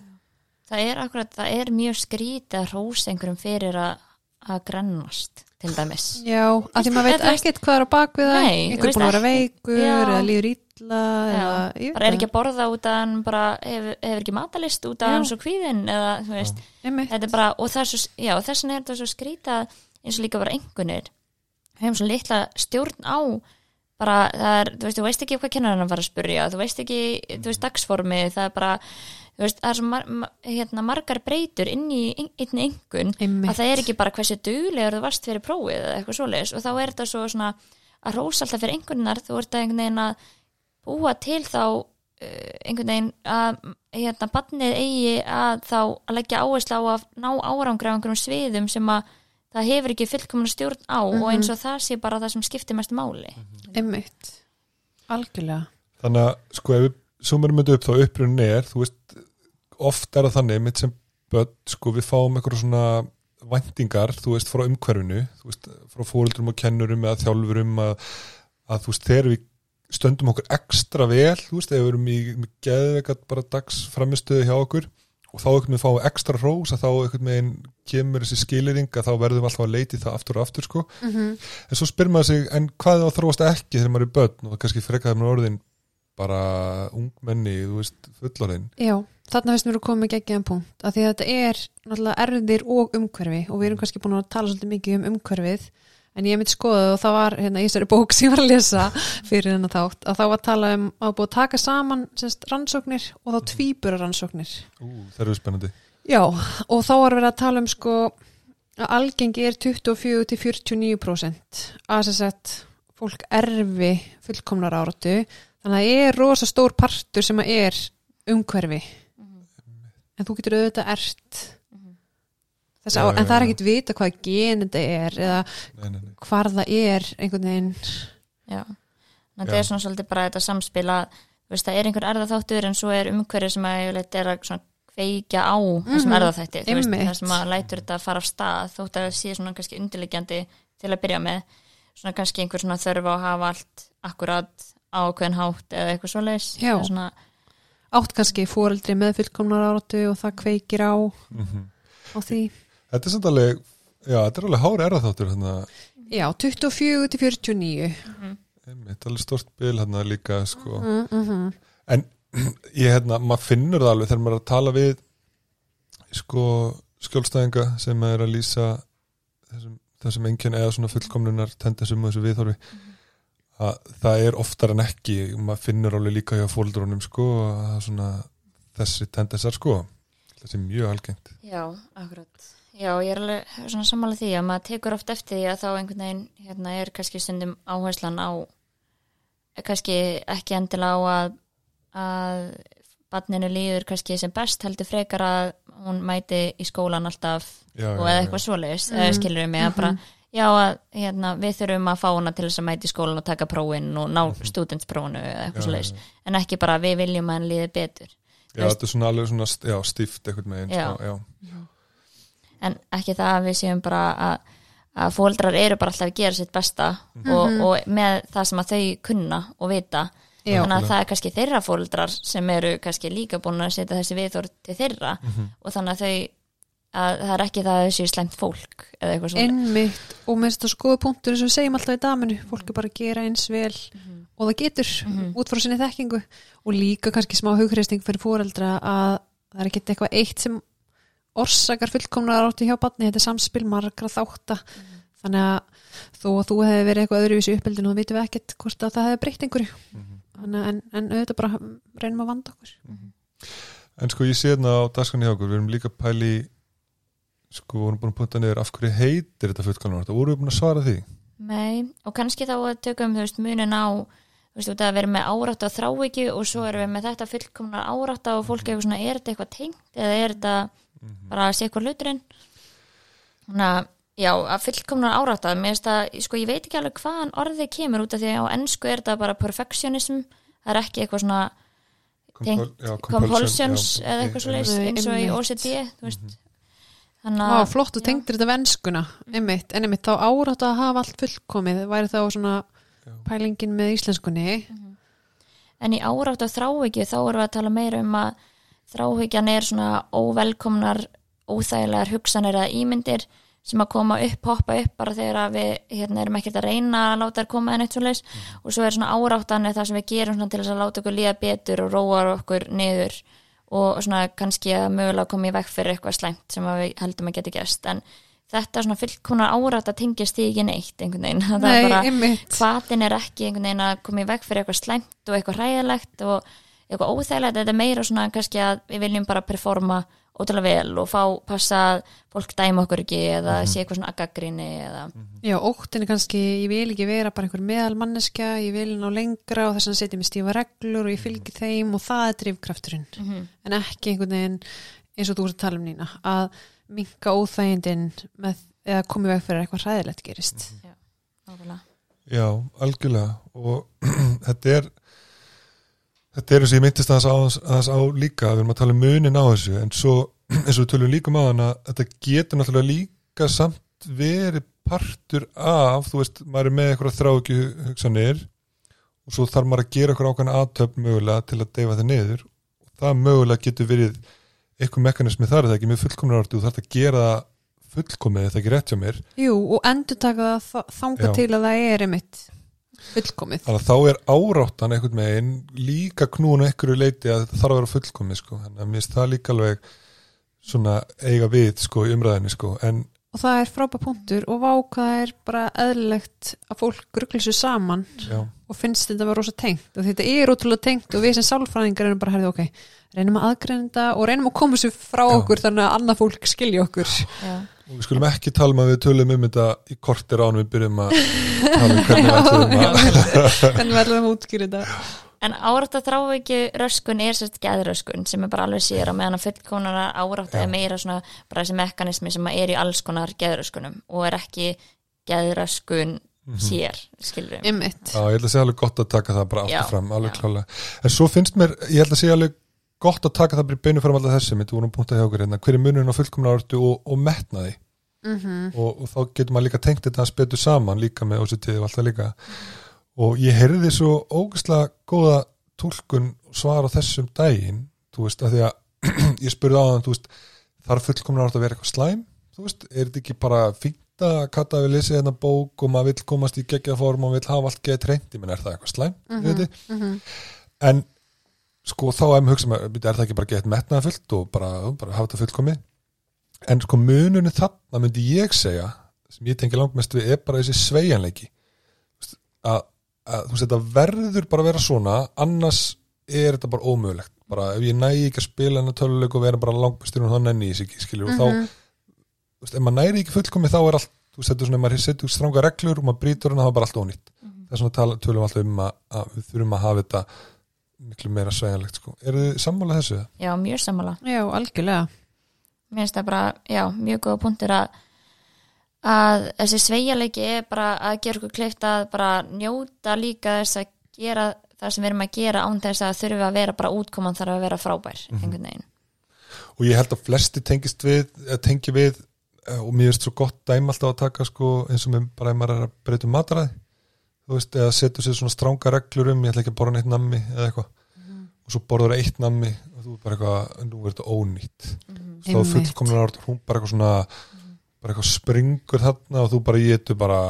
það er akkurat, það er mjög skrítið að rósa einhverjum fyrir að, að grennast, til dæmis. Já, að því maður veit ekkert hvað er á bakvið það, einhver búin að vera veikur Já. eða líður illa eða, ég veit bara er það. ekki að borða út að hann bara hefur, hefur ekki matalist út að Já. hann svo kvíðin eða þú veist, þetta er bara og það er svo, já, þess vegna er þetta svo skrítið eins og líka bara einhvernir hefum svo litla stjórn á bara það er, þú veist, þú veist ekki hvað kennarinn var að spurja, þú veist ekki þú veist, dagsformi, það er bara þú veist, það er svo mar, ma- hérna, margar breytur inn í ein- einni Einmitt. að það er ekki bara hversu duglegur þú varst fyrir prófið eða eitthvað svoleiðis og þá er þetta svo svona að rósa alltaf fyrir einhvernar þú ert að einhvern veginn að búa til þá uh, einhvern veginn að hérna, bannið eigi að þá að leggja áherslu á að ná árangri á einhverjum sviðum sem að það hefur ekki fullkomna stjórn á og eins og það sé bara það sem skiptir mest máli Einmitt. Algjörlega. þannig að sko ef við sumurum þetta upp þá upprunnin er þú veist, oft er það þannig mitt sem börn, sko við fáum eitthvað svona væntingar, þú veist, frá umhverfinu þú veist, frá fóreldrum og kennurum eða þjálfurum að, að þú veist, þegar við stöndum okkur ekstra vel þú veist, ef við erum í, í geðveikat bara dags framistöðu hjá okkur og þá veginn fáum við ekstra rós að þá einhvern veginn kemur þessi skilirðing að þá verðum við alltaf að leiti það aftur og aftur sko. Mm En svo spyr maður sig, en hvað að þróast ekki þegar maður er börn? Og kannski frekaði maður orðin bara ungmenni, þú veist, fullorðin. Já, þarna finnst mér að koma ekki geggjum punkt að því að þetta er náttúrulega erðir og umhverfi og við erum kannski búin að tala svolítið mikið um umhverfið en ég mitt skoða og það var hérna í þessari bók sem ég var að lesa fyrir hennar þátt að þá var að tala um að búið að taka saman semst, rannsóknir og þá tvíbura rannsóknir. Ú, það eru spennandi. Já, og þá var verið að tala um sko að algengi er 24 til 49% að þess að fólk erfi fullkomnar áratu. Þannig að það er rosa stór partur sem að er umhverfi. En þú getur auðvitað ert þess Já, að, já, en það er ekkit vita hvað gen þetta er eða Nei, nei, nei. hvar það er einhvern veginn Já, þetta Já. er svona svolítið bara þetta samspila, þú veist, það er einhver erðaþáttur en svo er umhverju sem að yfirleitt er að svona kveikja á þessum Mhm, erðaþætti, þú veist, einmitt. það sem að lætur þetta að fara af stað, þótt að það sé svona kannski undirliggjandi til að byrja með svona kannski einhver svona þörfa að hafa allt akkurat á hvern hátt eða eitthvað svoleiðis Já. Það svona, átt kannski fóreldri með fullkomnar áratu og það kveikir á, Mm á því Þetta er samt alveg já, þetta er alveg hári erða þáttur hérna, Já, 24 til 49 einmitt, alveg stort bil hérna líka sko. mm -hmm. en ég hérna, maður finnur það alveg þegar maður er að tala við sko skjólstæðinga sem er að lýsa þessum, þessum enginn eða svona fullkomnunar tendensum og þessu viðhorfi að það er oftar en ekki maður finnur alveg líka hjá fóldrónum sko að það er svona þessi tendensar sko þessi mjög algengt Já, akkurat. Já, ég er alveg svona sammála því að maður tekur oft eftir því að þá einhvern veginn hérna er kannski stundum áherslan á kannski ekki endilega á að, að barninu líður kannski sem best heldur frekar að hún mæti í skólan alltaf já, og eða eitthvað svoleiðis, mm. skilur við mig að bara, já að hérna, við þurfum að fá hana til þess að mæti í skólan og taka prófin og ná mm. stúdentsprófinu eða eitthvað Já, svoleiðis, já. en ekki bara við viljum að hann líði betur já, þetta er svona alveg svona já, stíft eitthvað með einn Já. sko, já, en ekki það að við séum bara að, að fóldrar eru bara alltaf að gera sitt besta og, og með það sem að þau kunna og vita. Já. þannig að það er kannski þeirra fóldrar sem eru kannski líka búin að setja þessi viðþór til þeirra. Og þannig að þau að það er ekki það að þessi slæmt fólk eða eitthvað svona. Einmitt. Og með þetta skoðu punktur sem við segjum alltaf í daminu fólk er bara að gera eins vel og það getur út frá sinni þekkingu. Og líka kannski smá hugreisting fyrir fóreldra að það er ekki eitthvað eitt sem orsakar fullkomnar átti hjá batni, þetta er samspil margra þátta. Þannig að þó að þú hefði verið eitthvað öðruvísi uppeldin og þá vitum við ekkert hvort að það hefði breytt einhverju. Þannig, að- en, en auðvitað bara reynum að vanda okkur. En sko ég sé hérna á dagskan hjá okkur við erum líka pæli sko, við erum búin að punta niður af hverju heitir þetta fullkomnunar, þetta voru við búin að svara því? Nei, og kannski þá að tökum þú veist munin á þú veist, út af að vera með árætt á þráhyggju og svo erum við með þetta fullkomnar árætt og fólk er eitthvað svona, er þetta eitthvað tengt eða er þetta bara að sé eitthvað hluturinn. Þannig að, já, að fullkomnar árætt mér finnst að, sko, ég veit ekki alveg hvaðan orðið kemur út af því að á ennsku er þetta bara perfectionism, það er ekki eitthvað svona tengt Compul- já, compulsions já, eða eitthvað svo já. eins og í. OCD, þú veist. Þannig að, flott, þú tengdir þetta venskuna einmitt, en einmitt þá árætt að hafa allt fullkomið væri þá svona pælingin með íslenskunni. En í árátt af þráhyggju þá erum við að tala meira um að þráhyggjan er svona óvelkomnar, óþægilegar hugsanir eða ímyndir sem að koma upp, hoppa upp bara þegar við hérna, erum ekkert að reyna að láta þær koma en eitt svo leis og svo er svona áráttan það sem við gerum til þess að láta okkur líða betur og róa okkur niður og svona kannski að mögulega koma í vekk fyrir eitthvað slæmt sem við heldum að geti gerst. En þetta svona fullkonar árátt að tengist því ekki neitt einhvern veginn. Það Nei, er bara hvatin er ekki einhvern veginn að koma í veg fyrir eitthvað slæmt og eitthvað hræðilegt og eitthvað óþægilegt, þetta er meira svona kannski að við viljum bara performa ótrúlega vel og fá passa að fólk dæma okkur ekki eða sé eitthvað svona agaggrinni eða Já, óttin er kannski, ég vil ekki vera bara einhver meðalmanneskja, ég vil ná lengra og þess að setja mig stífa reglur og ég fylgi þeim og það er drifkrafturinn en ekki einhvern veginn eins og þú ert að tala um Nína að minka óþægindin með, eða komið veg fyrir að eitthvað hræðilegt gerist. Nákvæmlega. Já, algjörlega. Og þetta er þetta er eins og ég myndist á, aðeins á líka, við erum að tala um munin á þessu en svo eins og við tölum líka um á hana þetta getur náttúrulega líka samt verið partur af þú veist, maður er með eitthvað þráki hugsanir og svo þarf maður að gera eitthvað ákveðna aðtöfn mögulega til að deyfa það niður. Og það mögulega getur verið eitthvað mekanismi þar er það ekki? Með fullkomna orðu, þú þarf að gera það fullkomið, þetta ekki rétt hjá mér? Jú, og endur taka það þa- þangað Já. til að það er einmitt fullkomið Þannig að þá er áráttan einhvern megin líka knúin á einhverju leiti að þetta þarf að vera fullkomið sko. Þannig að mér finnst það líka alveg svona eiga við sko í umræðinni sko. En og það er frábæð punktur og vá hvað það er bara eðlilegt að fólk gruggli sér saman já, og finnst þetta að vera rosa tengt og þetta er ótrúlega tengt og við sem sálfræðingar erum bara herðið ok, reynum að aðgreinda og reynum að koma sér frá Já. okkur þannig að annað fólk skilji okkur Já. Og við skulum ekki tala um að við tölum um þetta í kortir án við byrjum að tala um hvernig við ætlum að hvernig við ætlum að útskýra þetta En árætt að þrá ekki röskun er sérst geðröskun sem er bara alveg sér að meðan að fullkonar árætt er meira svona bara þessi mekanismi sem er í alls konar geðröskunum og er ekki geðröskun sér, skilur við. Einmitt. Já, ég held að sé alveg gott að taka það bara Já, aftur fram, alveg já. klálega En svo finnst mér, ég held að sé alveg gott að taka það bara í beinu fram alltaf þessi mitt, við vorum punktað hjá okkur hérna, hver er munurinn á fullkomna áratu og, og metnaði? Mm og, og þá getur maður líka tengt þetta að spetu saman líka með OCT og alltaf líka. Og ég heyrði svo ógæslega góða túlkun og svar á þessum daginn þú veist, að því að ég spurði á þann, þú veist þarf fullkomna árt að vera eitthvað slæm? Þú veist, er þetta ekki bara fínt að kata við lesið hérna bók og maður vill komast í geggjað form og vill hafa allt geðið treyndi, menn er það eitthvað slæm mm mhm. en sko þá er maður hugsa maður, er það ekki bara gett metnaða fullt og bara, bara hafa þetta fullkomið? En sko mununni þarna myndi ég segja sem ég tengi langt mest við er bara þessi veist, að, að þú veist þetta verður bara að vera svona annars er þetta bara ómögulegt. Bara ef ég nægi ekki að spila hennar töluleik og vera bara langbæstur og þá nenni ég sig ekki og þá, Mhm. þú veist, ef maður næri ekki fullkomið þá er allt, þú veist, þetta er svona, ef maður setur stranga reglur og maður brýtur hennar þá er bara allt ónýtt. Það er svona tala, tölum alltaf um að, að við þurfum að hafa þetta miklu meira sveigjanlegt sko. eru þið sammála þessu? já, mjög sammála. Já, algjörlega. Mér finnst það bara, já, mjög góða punktur að að þessi sveigjarleiki er bara að gera okkur kleift að bara njóta líka þess að gera það sem við erum að gera án þess að þurfi að vera bara útkoman þarf að vera frábær einhvern veginn. Og ég held að flesti tengist við eða tengi við eh, og mér finnst svo gott dæm alltaf að taka sko, eins og mér bara ef maður er að breyta um mataræði þú veist, eða setur sér svona stránga reglur um ég ætla ekki að borða neitt nammi eða eitthvað. Og svo borður eitt nammi og þú er bara eitthvað, nú er þetta ónýtt. Þá Einmitt. fullkomlega árt hún bara eitthvað svona bara eitthvað springur þarna og þú bara getur bara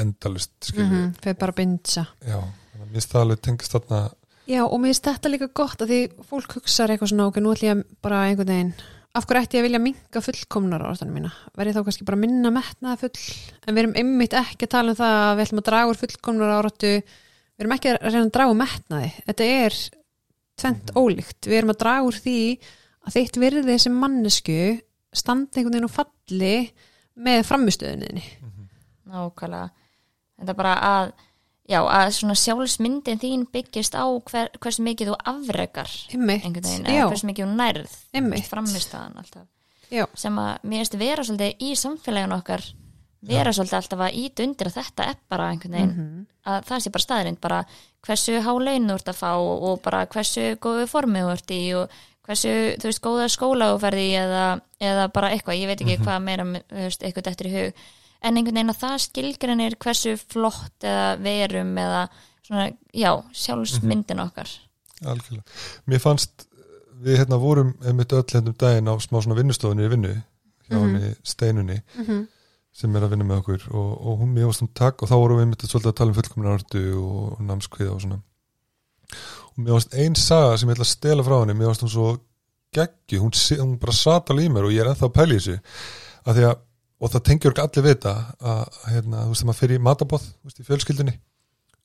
endalist skilur mm -hmm. Fyrir bara að bindsa já, þannig að mér finnst það alveg tengist þarna. Já, og mér finnst þetta líka gott að því fólk hugsaður eitthvað svona ok, nú ætlum ég bara einhvern veginn af hverju ætti ég að vilja minka fullkomnar ástæðanum mína verði þá kannski bara minna metnaða full en við erum einmitt ekki að tala um það að við ætlum að draga úr fullkomnar áratu við erum ekki að reyna að draga úr metnaði. Þetta er tvent ólíkt. Við erum að draga úr því að þitt virði sem mannesku standa einhvern veginn og falli með framistöðuninni nákvæmlega. Þetta bara að já, að svona sjálfsmyndin þín byggist á hver, hversu mikið þú einmitt, einhvern veginn, já, hversu mikið þú nærð einmitt. framistæðan alltaf. Já, sem að mér finnst vera svolítið í samfélaginu okkar vera svolítið alltaf að íta undir að þetta er bara einhvern veginn Mhm. að það sé bara staðrind bara hversu há laun þú ert að fá og bara hversu góðu formi þú ert í og hversu, þú veist, góða skóla þú ferði eða, eða bara eitthvað, ég veit ekki hvað meira, þú veist, eitthvað eftir í hug en einhvern veginn að það skilgreinir hversu flott eða verum eða svona, já, sjálfsmyndin okkar algjörlega. Mér fannst við hérna vorum einmitt öll hérna um daginn á smá svona vinnustofunni í vinnu hjá Mhm. henni steinunni Mhm. sem er að vinna með okkur og, og hún mér varst um takk og þá vorum við einmitt svolítið að tala um fullkomna ordu og námskviða og svona og mér varst ein saga sem ég ætla að stela frá henni mér varst hún svo geggi hún, hún bara sat alveg í mér og ég er ennþá að pæla í þessu að því að, og það tengjur ekki allir við þetta að hérna, þú veist, maður fyrir matabóð veist, í fjölskyldunni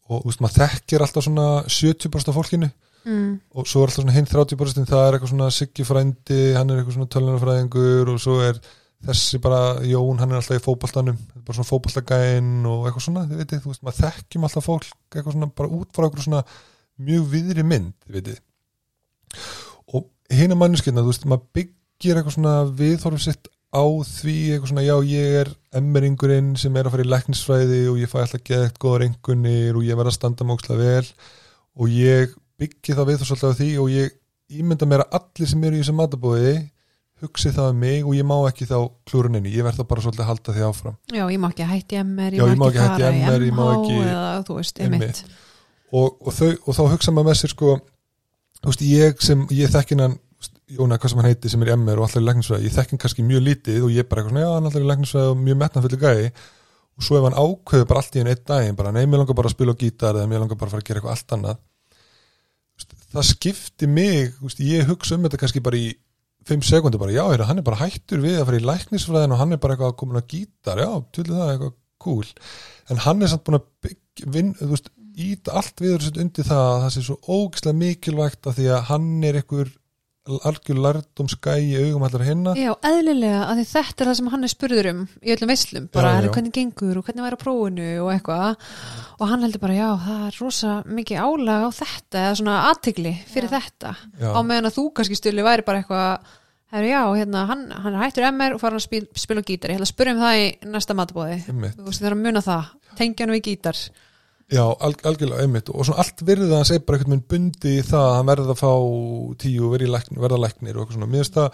og þú veist, maður þekkir alltaf svona 70% af fólkinu Mm. og svo er alltaf svona hinn 30% það er eitthvað svona Siggi frændi hann er eitthvað svona tölunarfræðingur og svo er þessi bara Jón, hann er alltaf í fótboltanum bara svona fótboltagæinn og eitthvað svona þið veitir, þú veist, maður þekkjum alltaf fólk eitthvað svona bara út frá eitthvað svona mjög viðri mynd, þið veitir og hina mannskina, þú veist, maður byggir eitthvað svona viðhorfum sitt á því eitthvað svona, já, ég er emmeringurinn sem er að fara í læknisfræði og ég fæ alltaf geðegt góðar engunir og ég verð að standa mókslega vel og ég byggi það við svolítið á því og ég ímynda mér að allir sem eru í þessu matabóði hugsi það um mig og ég má ekki þá klúruninni, ég verð það bara svolítið að halda því áfram. Já, ég má ekki hætti Já, ég má ekki hætta í MH eða þú veist, einmitt. Og, og, og þá hugsa maður með sér sko, þú veist, ég sem ég þekkin hann, þú veist, Jóna, hvað sem hann heiti sem er MR og allir í læknisfræði, ég þekkin kannski mjög lítið og ég bara eitthvað svona, já, hann allir í læknisfræði og mjög metnafulli gæi. Og svo ef hann ákveður bara allt í einn einn daginn, bara, nei, mér langar bara að spila á gítar eða mér langar bara að fara að gera eitthvað allt annað. Það skipti mig, ég hugsa um þetta kannski bara í 5 sekundur bara, já, hann er bara hættur við að fara í læknisfræðin og hann er bara eitthvað að gítar, já, tullu það, hann er samt algjör lærdum skæ í augum allar hinna. Já, eðlilega, að því þetta er það sem hann er spurður um í öllum veislum, bara Já, já, hvernig gengur og hvernig væri á prófinu og eitthvað? Og hann heldur bara, já, það er rosa mikið álag á þetta eða svona aðtigli fyrir þetta. Já. á meðan að þú kannski stuli væri bara eitthvað herru, já, hérna, hann, hann er hættur MR og fara að spil, spila á gítar, ég ætla að spyrja um það í næsta matabóði, einmitt. þú veist, það er að muna það. Tengja hann við gítar Já, al, algjörlega einmitt. Og svona allt virðið hans er bara einhvern veginn bundi í það að hann verða að fá tíu verða læknir og eitthvað svona, mér finnst það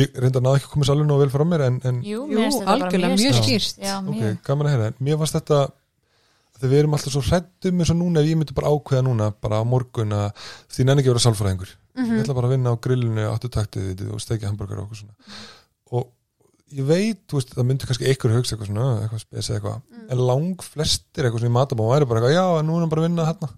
ég reynda að náða ekki að koma sér alveg nóg vel frá mér en, en Jú, Jú, mér bara algjörlega, mjög skýrt. Já, ok, mjög. gaman að heyra, en mér fannst þetta þegar við erum alltaf svo hrættum eins og núna ef ég myndi bara ákveða núna, bara á morgun að því nenni ekki að vera sálfræðingur. Mhm. ég ætla bara að vinna á grillinu ég veit, þú veist, það myndi kannski einhver hugsa eitthvað svona, eitthvað spes eða eitthvað. En lang flestir eitthvað svona í matabóma væri bara eitthvað, já, nú er hann bara að vinna hérna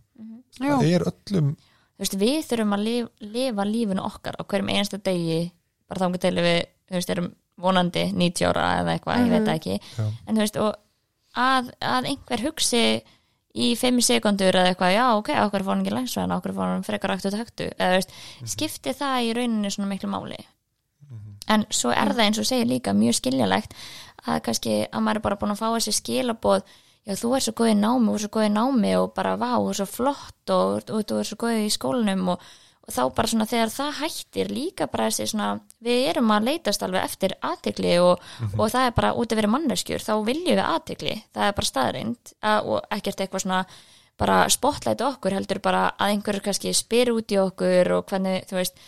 Já, það er öllum þú veist, við þurfum að lif, lifa lífinu okkar á hverjum einasta degi bara þá til við, þú veist, erum vonandi 90 ára eða eitthvað, ég veit það ekki. Já. en þú veist, og að, að einhver hugsi í 5 sekundur eða eitthvað, já, ok, okkur fór hann ekki lænsvæðan, okkur fór hann frekar ræktu taktu eða, þú veist, skipti það í rauninni svona miklu máli en svo er það eins og segir líka mjög skiljalegt að kannski að maður er bara búin að fá þessi skilaboð já þú er svo góð í námi, þú er svo góð í námi og bara vá, þú er svo flott og, og þú er svo góð í skólanum. Og, og þá bara svona þegar það hættir líka bara þessi svona, við erum að leitast alveg eftir aðtegli og, og það er bara út að vera manneskjur, þá viljum við aðtegli, það er bara staðrind og ekkert eitthvað svona bara spotlight okkur heldur bara að einhver kannski spyr út í okkur og hvernig, þú veist,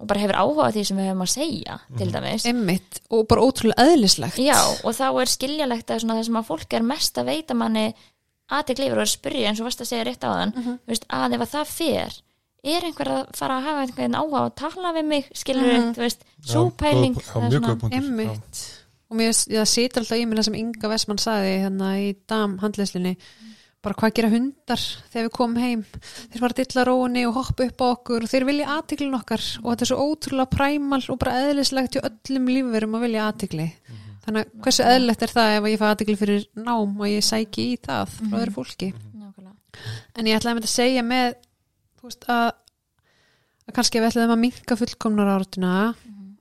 og bara hefur áhuga á því sem við hefum að segja, til dæmis einmitt og bara ótrúlega eðlislegt Já, og þá er skiljalegt að svona það sem að fólk er mest að veita manni aðeins lifur og er spyrja eins og varst að segja rétt á þann Mhm. veist, að ef að það fer er einhver að fara að hafa einhvern áhuga á að tala við mig, skilur Mhm. þú veist, súpæling já, mjög góð punktur já. einmitt og mér það situr alltaf í mér það sem Inga Vestmann saði hérna í dam handleyslinni bara hvað gera hundar þegar við komum heim? Þeir fara að dilla róunni og hoppa upp á okkur og þeir vilja aðtiklin okkar og þetta er svo ótrúlega præmal og bara eðlislegt í öllum lífverum að vilja aðtikli þannig að hversu eðlilegt er það ef ég fæ aðtikli fyrir nám og ég sæki í það frá öðru fólki? Nákvæmlega. en ég ætlaði að mynda að segja með veist að, að kannski ef við ætlaðum að minka fullkomnar áratuna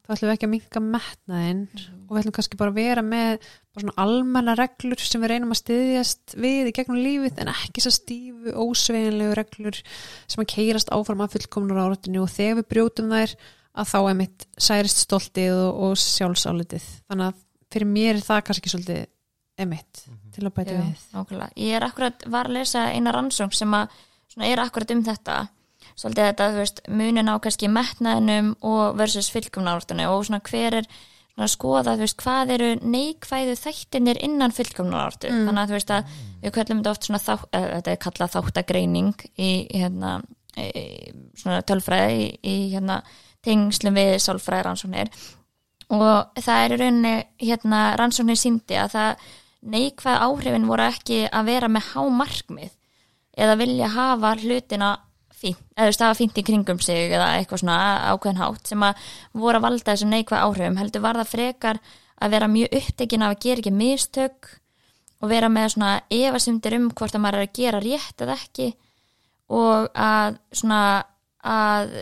þá ætlum við ekki að minka metnaðinn og við ætlum kannski bara að vera með bara svona almenna reglur sem við reynum að styðjast við í gegnum lífið en ekki svo stífu, ósveginlegu reglur sem að keirast áfram af fullkomnar áratinu og þegar við brjótum þær að þá er mitt særist stoltið og, og sjálfsálitið. Þannig að fyrir mér er það kannski svolítið emitt til að bæta Já, við. nákvæmlega. Ég er akkurat, var að lesa eina rannsókn sem að svona, er akkurat um þetta svolítið þetta, þú veist, munin á kannski metnaðinum og versus fylgkomnáráttunni og svona hver er svona að skoða, þú veist, hvað eru neikvæðu þættinir innan fylgkomnáráttu Mm. þannig að þú veist að við kallum þetta oft svona þá, eða, þetta er kallað þáttagreining í hérna í, svona tölfræði í, í hérna tengslum við sálfræði rannsóknir og það er í rauninni hérna rannsóknir síndi að það neikvæð áhrifin voru ekki að vera með hámarkmið eða vilja hafa hlutina fínt, eða hafa fínt í kringum sig eða eitthvað svona ákveðin hátt sem að voru að valda þessum neikvæð áhrifum. Heldur var það frekar að vera mjög upptekin af að gera ekki mistök og vera með svona efasundir um hvort að maður er að gera rétt eða ekki og að svona að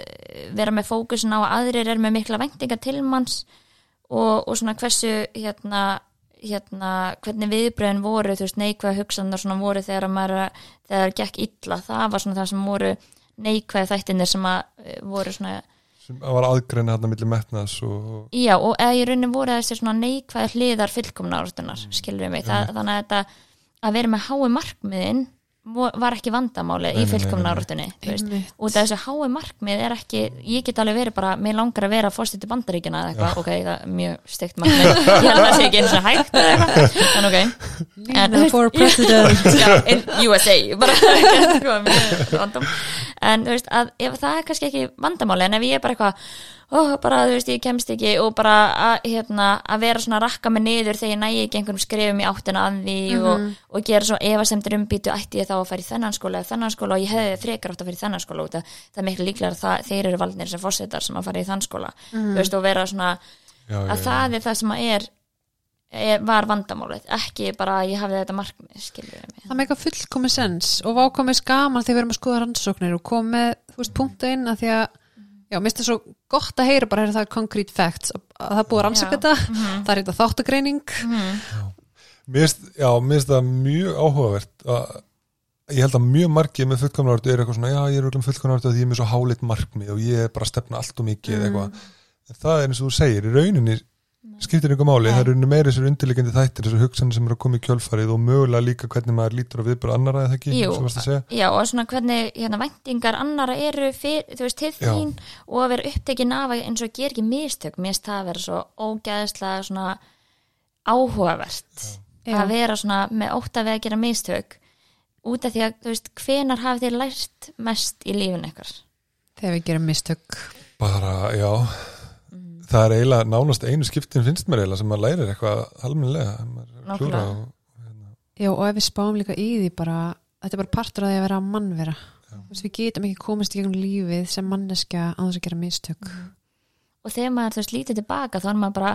vera með fókusin á að aðrir er með mikla væntinga til manns og, og svona hversu hérna, hérna hvernig viðbröðin voru, þú veist, neikvæða hugsanar svona voru þegar að maður þegar það gekk illa, það var svona það sem voru neikvæða þættinir sem að eh, voru svona, sem var aðgreina hérna milli metnaðs og já, og eða í rauninni voru þessi svona neikvæða hliðar fylgkomna árastunar, skilur við mig, það, þannig að þetta að vera með hái markmiðin var ekki vandamálið Nei, í út af þessu hái markmið er ekki ég get alveg verið bara, mér langar að vera fórstætti bandaríkina eða eitthvað, ok, það er mjög steikt markmið, ég held að það sé ekki eins og hægt eða eitthvað, en ok. Nina for president. Já, in USA bara, sko, en þú veist, að ef það er kannski ekki vandamáli, en ef ég er bara eitthvað ó, bara, þú veist, ég kemst ekki og bara að, hérna, að vera svona að rakka mig niður þegar ég nægi ekki einhverjum skrifum í áttina að því og, og gera svo efasemtir umbýtu ætti ég þá að fara í þennan skóla eða þennan skóla og ég hefði frekar átt að fara í þennan skóla út að það er miklu líklega að það, þeir eru valdnir sem fórsetar sem að fara í þann skóla. Þú veist, og vera svona já, já, að það er það sem að er, var vandamálið, ekki bara að ég hafði þetta markmið, skilur mig. Það með eitthvað fullkomi sens og vákomið skaman þegar við erum að skoða rannsóknir og koma með, þú veist, punktu inn að því að, já, mér finnst það svo gott að heyra bara að það er concrete facts. Að að það búið að rannsaka þetta, það er eitthvað þáttagreining. Finnst, já, mér finnst það mjög áhugavert að ég held að mjög margið með fullkomnarvördu er eitthvað svona, já, ég er öllum fullkomnarvördu að ég er með svo hálit markmið og ég er bara að stefna allt og mikið eða eitthvað. En það er eins og þú segir, í rauninni skiptir einhver máli, Nei. það er rauninni meira þessar undirleikandi þættir, þessar hugsanir sem eru að koma í kjölfarið og mögulega líka hvernig maður lítur á viðbara annara eða ekki, Jú. sem varst að segja. Já, og svona hvernig hérna, væntingar annara eru fyr, þú veist, til Já. þín og að vera upptekin af að eins og ger ekki mistök finnst það að vera svo ógæðislega svona áhugavert Já. að vera svona með ótt að við að gera mistök út af því að, þú veist, hvenar hafið þið lært mest í lífun Bara, já, það er eiginlega nánast einu skiptin finnst mér eiginlega sem maður lærir eitthvað er að klúra og, Já, og ef við spáum líka í því bara, þetta er bara partur af því að vera mannvera. Þú veist, við getum ekki komist í gegnum lífið sem manneskja á þess að gera mistök. Og þegar maður veist lítið tilbaka þá er maður bara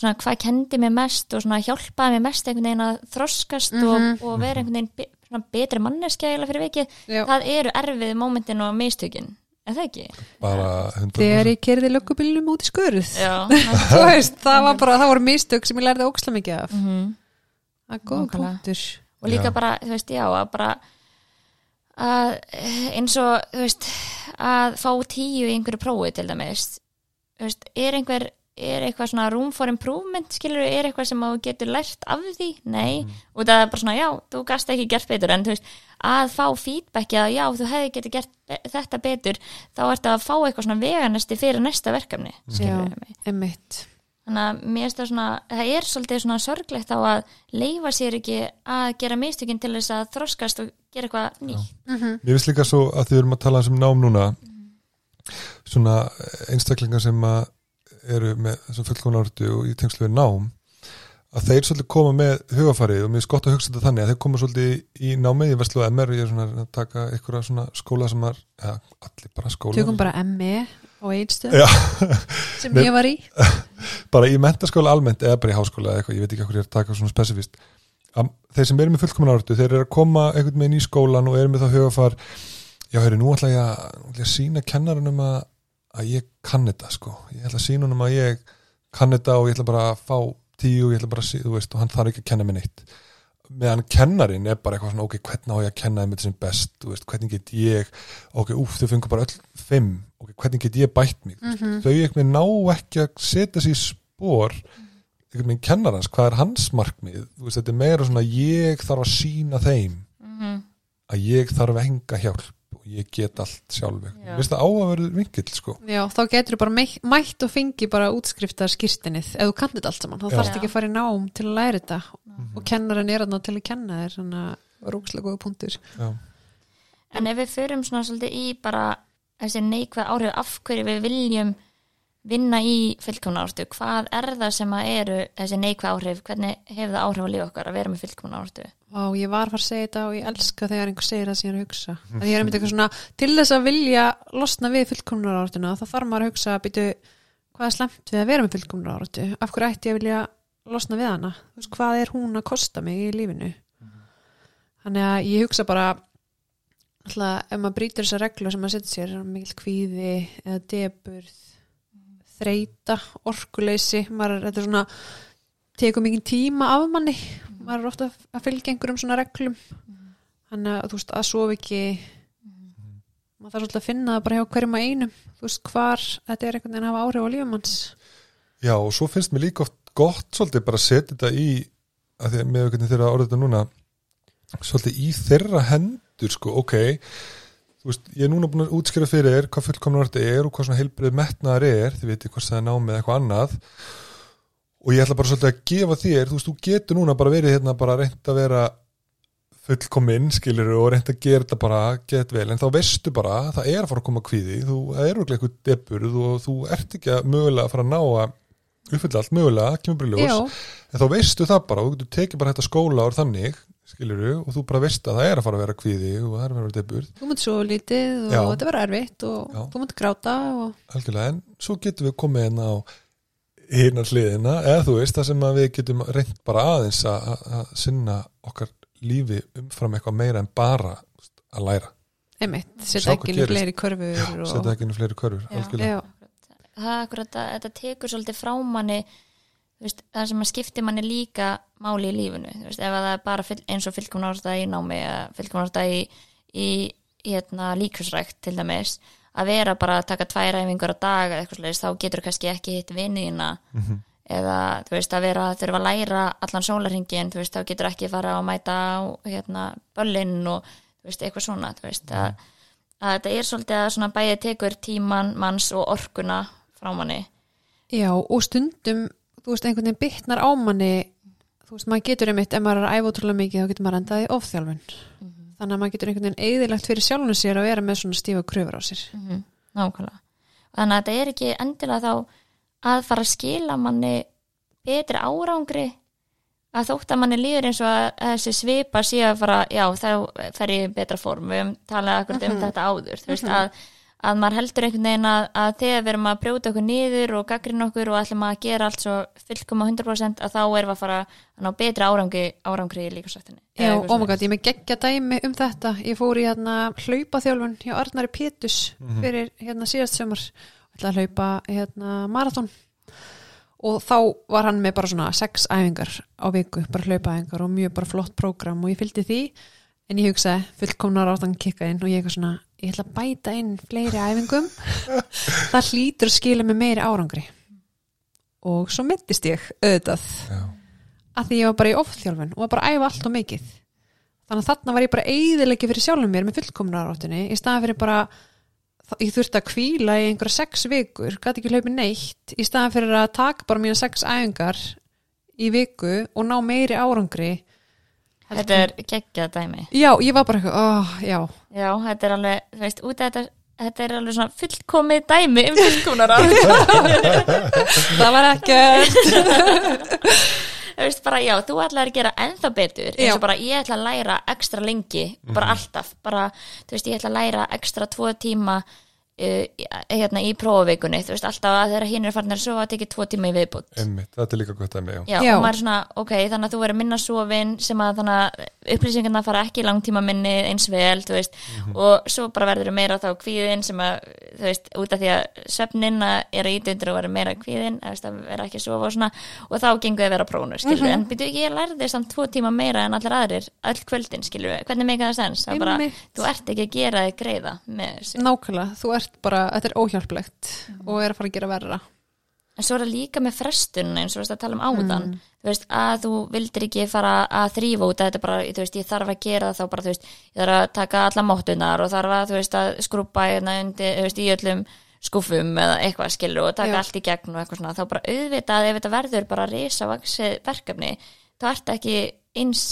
svona hvað kendi mér mest og svona hjálpaði mér mest einhvern veginn að þroskast Mhm. og, og vera einhvern veginn be, svona betri manneskja eiginlega fyrir vikið, Já. það eru erfið mómentin og mistökin, er það ekki? bara 100% Þegar ég kerði löggubílum út í skurð Já, Þú veist, það var bara, það voru mistök sem ég lærði óksla mikið af Mhm. Það er góð Nákvæmlega. punktur og líka Já. bara, þú veist, já að bara að eins og, þú veist að fá tíu í einhverju prófi til dæmis þú veist, er einhver er eitthvað svona room for improvement skilur, er eitthvað sem þú getur lært af því? Nei, og það er bara svona, já þú gast ekki gert betur, en þú veist að fá feedbacki að já, þú hefði getið gert be- þetta betur, þá ertu að fá eitthvað svona veganesti fyrir næsta verkefni skilur mig. emmitt þannig að mér finnst það svona það er svolítið svona sorglegt á að leifa sér ekki að gera mistökin til þess að þroskast og gera eitthvað nýtt. Mér finnst líka svo að þið erum að tala um nám núna svona einstaklingar sem að eru með þessum fullkomna orðu og í tengslu við nám að þeir svolítið koma með hugafarið og mér finnst gott að hugsa þetta þannig að þeir koma svolítið í námið í Verslu MR ég er svona að taka einhverja svona skóla sem er, ja, allir bara skóla Tökum bara ME einstöð Já, sem ég var í. Bara í mentaskóla almennt eða bara í háskóla eða eitthvað, ég veit ekki hvað ég er að taka svona spesifist að þeir sem eru með fullkomna orðu þeir eru að koma einhvern veginn í skólan og eru með það hugafar já, heyri, nú ætla ég að, nú ætla ég að sína að, að ég kann þetta sko, ég ætla að sína honum að ég kann þetta og ég ætla bara að fá tíu og ég ætla bara að, veist, og hann þarf ekki að kenna mér neitt. Meðan kennarin er bara eitthvað svona, ok, hvernig á ég að kenna þeim þetta sem best, veist, hvernig get ég ok, úf, þau fengur bara öll fimm ok, hvernig get ég bætt mig? Mm Mhm. þau veginn ná ekki að setja sér í spór einhvern veginn kennarans, hvað er hans markmið? Veist, þetta er meira svona ég þarf að sína þeim mm að ég þarf enga hjálp og ég get allt sjálf Já. mér finnst það áhugaverður vinkill sko Já, þá getur þú bara mætt og fengi bara útskriftar skýrtinnið ef þú kannið allt saman, þá þarfst ekki að fara í nám til að læra þetta Mhm. og kennarinn er þarna til að kenna þér þannig að rúkslega góða punktur Já. en ef við förum svona svolítið í bara þessi neikvæð áhrif af hverju við viljum vinna í fullkomna ártu, hvað er það sem að eru þessi neikvæð áhrif, hvernig hefur það áhrif að lífa okkar að vera með fullkomna ártu og ég var að fara að segja þetta og ég elska þegar einhver segir það sem ég er að hugsa. Að ég er einmitt eitthvað svona, til þess að vilja losna við fullkomnar árátuna, þá þarf maður að hugsa býtu, hvað er slemt við að vera með fullkomnar árátu, af hverju ætti ég að vilja losna við hana, veist, hvað er hún að kosta mig í lífinu? Þannig að ég hugsa bara alltaf, ef maður brýtur þessa reglu sem maður setur sér, mikil kvíði eða deburð þreita, orkuleysi maður, þetta er svona tekur mikið tíma af manni. Maður er ofta að fylgja einhverjum svona reglum. Þannig að þú veist að sofa ekki maður þarf svolítið að finna það bara hjá hverjum að einum. Þú veist hvar þetta er einhvern veginn að hafa áhrif á lífum hans Já, og svo finnst mér líka oft gott svolítið bara að setja þetta í að því að með hvernig þeirra orðið þetta núna svolítið í þeirra hendur sko, ok þú veist, ég er núna búin að útskýra fyrir þér hvað fullkomna orðið er og hvað svona heilbrið metnaðar er, þið veitir hvort það er námið eitthvað annað. Og ég ætla bara svolítið að gefa þér, þú veist, þú getur núna bara verið hérna bara reynd að vera fullkominn, skilur og reynd að gera þetta bara, get vel, en þá veistu bara það er að fara að koma kvíði, þú er örugglega eitthvað deburð og þú ert ekki að mögulega að fara að ná að uppfylla allt mögulega, kemur bara í ljós. Já, en þá veistu það bara, þú getur tekið bara þetta skóla ár þannig, skilur og þú bara veist að það er að fara að vera kvíði og það er að vera deburð, þú mútt svo lítið og Já. þetta verður erfitt og Já. þú mútt gráta og algjörlega, en svo getum við komið hérna á hinnar hliðina, eða þú veist það sem að við getum reynd bara aðeins að, sinna okkar lífi umfram eitthvað meira en bara að læra, einmitt, setja ekki inn fleiri körfur og... setja ekki inn í fleiri körfur, algjörlega. Já, það er akkurat að þetta tekur svolítið frá manni veist, það sem að skipti manni líka máli í lífinu. Þú veist, ef að það er bara full, eins og fullkomna ástæða í námi eða fullkomna ástæða í, í, hérna, líkusrækt til dæmis að vera bara að taka tvær æfingur á dag eða eitthvað slegist, þá getur kannski ekki hitt vinniðina Mhm. eða þú veist að vera að þurfa að læra allan sólarhingin, þú veist, þá getur ekki fara að mæta á hérna böllinn og þú veist, eitthvað svona, þú veist að, að þetta er svolítið að svona bæði tekur tíman manns og orkuna frá manni. Já, og stundum þú veist, einhvern veginn bytnar á manni þú veist, maður getur einmitt, ef maður er að æfa ótrúlega mikið þá getur maður endað í ofþjálfun. Þannig að maður getur einhvern veginn eðilegt fyrir sjálfum sér að vera með svona stífa kröfur á sér. Nákvæmlega. Þannig að þetta er ekki endilega þá að fara að skila manni betri árangri að þótt að manni líður eins og að þessi svipa að fara, já þá fer ég betra form, við höfum talað akkurat um þetta áður, þú veist að, að maður heldur einhvern veginn að, að þegar við erum að brjóta okkur niður og gaggrinn okkur og ætlum að gera allt svo fullkoma 100% að þá erum við að fara að ná betri árangri, árangri í líkasrættinni Já, ómagat, ég er með geggja dæmi um þetta. Ég fór í hérna hlaupaþjálfun hjá Arnari Pétus fyrir hérna síðast sömur ætla að hlaupa hérna marathon. Og þá var hann með bara svona sex æfingar á viku, bara hlaupaæfingar og mjög bara flott prógram og ég fylgdi því. En ég hugsaði fullkomnar áttan kikka inn og ég eitthvað svona, ég ætla að bæta inn fleiri æfingum. Það hlýtur að skila með meiri árangri. Og svo mittist ég auðvitað Já. að því ég var bara í ofþjálfun og var bara að æfa allt og mikið. Þannig að þarna var ég bara eðilegi fyrir sjálfum mér með fullkomnaráttunni í staðan fyrir bara ég þurfti að kvíla í einhverja sex vikur gæti ekki hlaupi neitt í staðan fyrir að taka bara mína sex æfingar í viku og ná meiri árangri Þetta er geggjað dæmi. Já, ég var bara eitthvað, oh, já. Já, þetta er alveg, þú veist, út af þetta þetta er alveg svona fullkomið dæmi um fullkomnara. Það var ekkert. Þú veist bara, já, þú ætlar að gera ennþá betur eins og bara ég ætla að læra ekstra lengi, bara alltaf. Bara, þú veist, ég ætla að læra ekstra tvo tíma hérna í prófavikunni, þú veist, alltaf að þegar hinn er farin að sofa, tekið tvo tíma í viðbútt Einmitt, þetta er líka gott dæmi, já. Já, Já. og maður er svona, ok, þannig að þú verður minna sofin sem að þannig að upplýsingarna fara ekki í langtíma minni eins vel, þú veist, og svo bara verður meira þá kvíðin sem að, þú veist, út af því að svefnin að er að ítundur og verður meira kvíðin, að vera ekki að sofa og svona, og þá gengur þið að vera prófnur, skilur en byrju ekki, ég lærði samt tvo tíma meira en allir aðrir, öll kvöldin, skilur hvernig meika það sens, það bara, þú ert ert bara, þetta er óhjálplegt og er að fara að gera verra. En svo er það líka með frestun eins og að tala um áðan. Þú veist að þú vildir ekki fara að þrýfa út þetta er bara, þú veist, ég þarf að gera það þá bara, þú veist, ég þarf að taka alla máttunar og þarf að, þú veist, að skrúpa hérna undir, þú veist, í öllum skúfum eða eitthvað skilur og taka Já. allt í gegn og eitthvað svona, þá bara auðvitað ef þetta verður bara risa vaksið verkefni þá ert ekki eins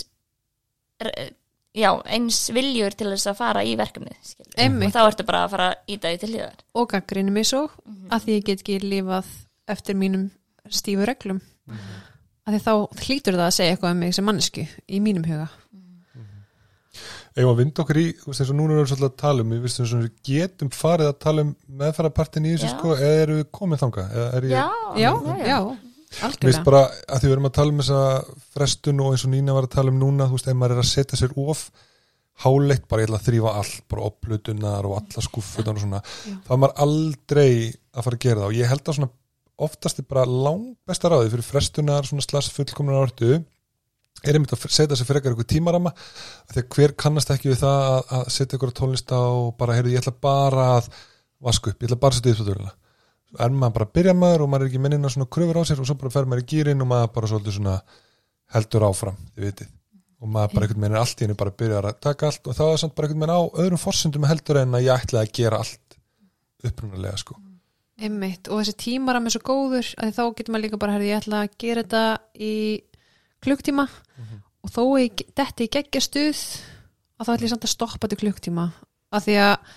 já, eins viljur til þess að fara í verkefnið og þá ertu bara að fara að íta því til hliðar. Og gaggrinni mig svo að því ég get ekki lifað eftir mínum stífu reglum. Að því þá hlýtur það að segja eitthvað um mig sem mannesku í mínum huga. Ef að vinda okkur í, þú veist eins og núna erum við svolítið að tala um, við veistum svona, við getum farið að tala um meðfærapartin í þessu Já. sko, eða erum við komið? Eða er ég, já, já, já, já, Algjörlega. Bara að því við erum að tala um þessa frestun og eins og Nína var að tala um núna, þú veist, ef maður er að setja sér of háleitt, bara ég ætla að þrýfa allt, bara oplutunar og alla skúffutan og svona, þá er maður aldrei að fara að gera það. Og ég held að svona oftast er bara langbesta ráði fyrir frestunar, svona slags fullkomnar ártu er einmitt að setja sér frekar ykkur tímarama að hver kannast ekki við það að, setja ykkur tónlist á og bara, heyrðu, ég ætla bara að vaska upp, ég ætla bara að setja upp er maður bara að byrja maður og maður er ekki minnina svona kröfur á sér og svo bara fer maður í gýrin og maður bara svolítið svona heldur áfram, þið vitið. Og maður bara einhvern veginn er allt í henni bara að byrja að taka allt og þá er samt bara einhvern veginn á öðrum forsendum heldur en að ég ætla að gera allt upprunalega sko. Einmitt, og þessi tímaram er svo góður að þá getur maður líka bara, herði, ég ætla að gera þetta í klukktíma. Og þó ég detti í geggja stuð að þá ætla ég samt að stoppa til klukktíma af því að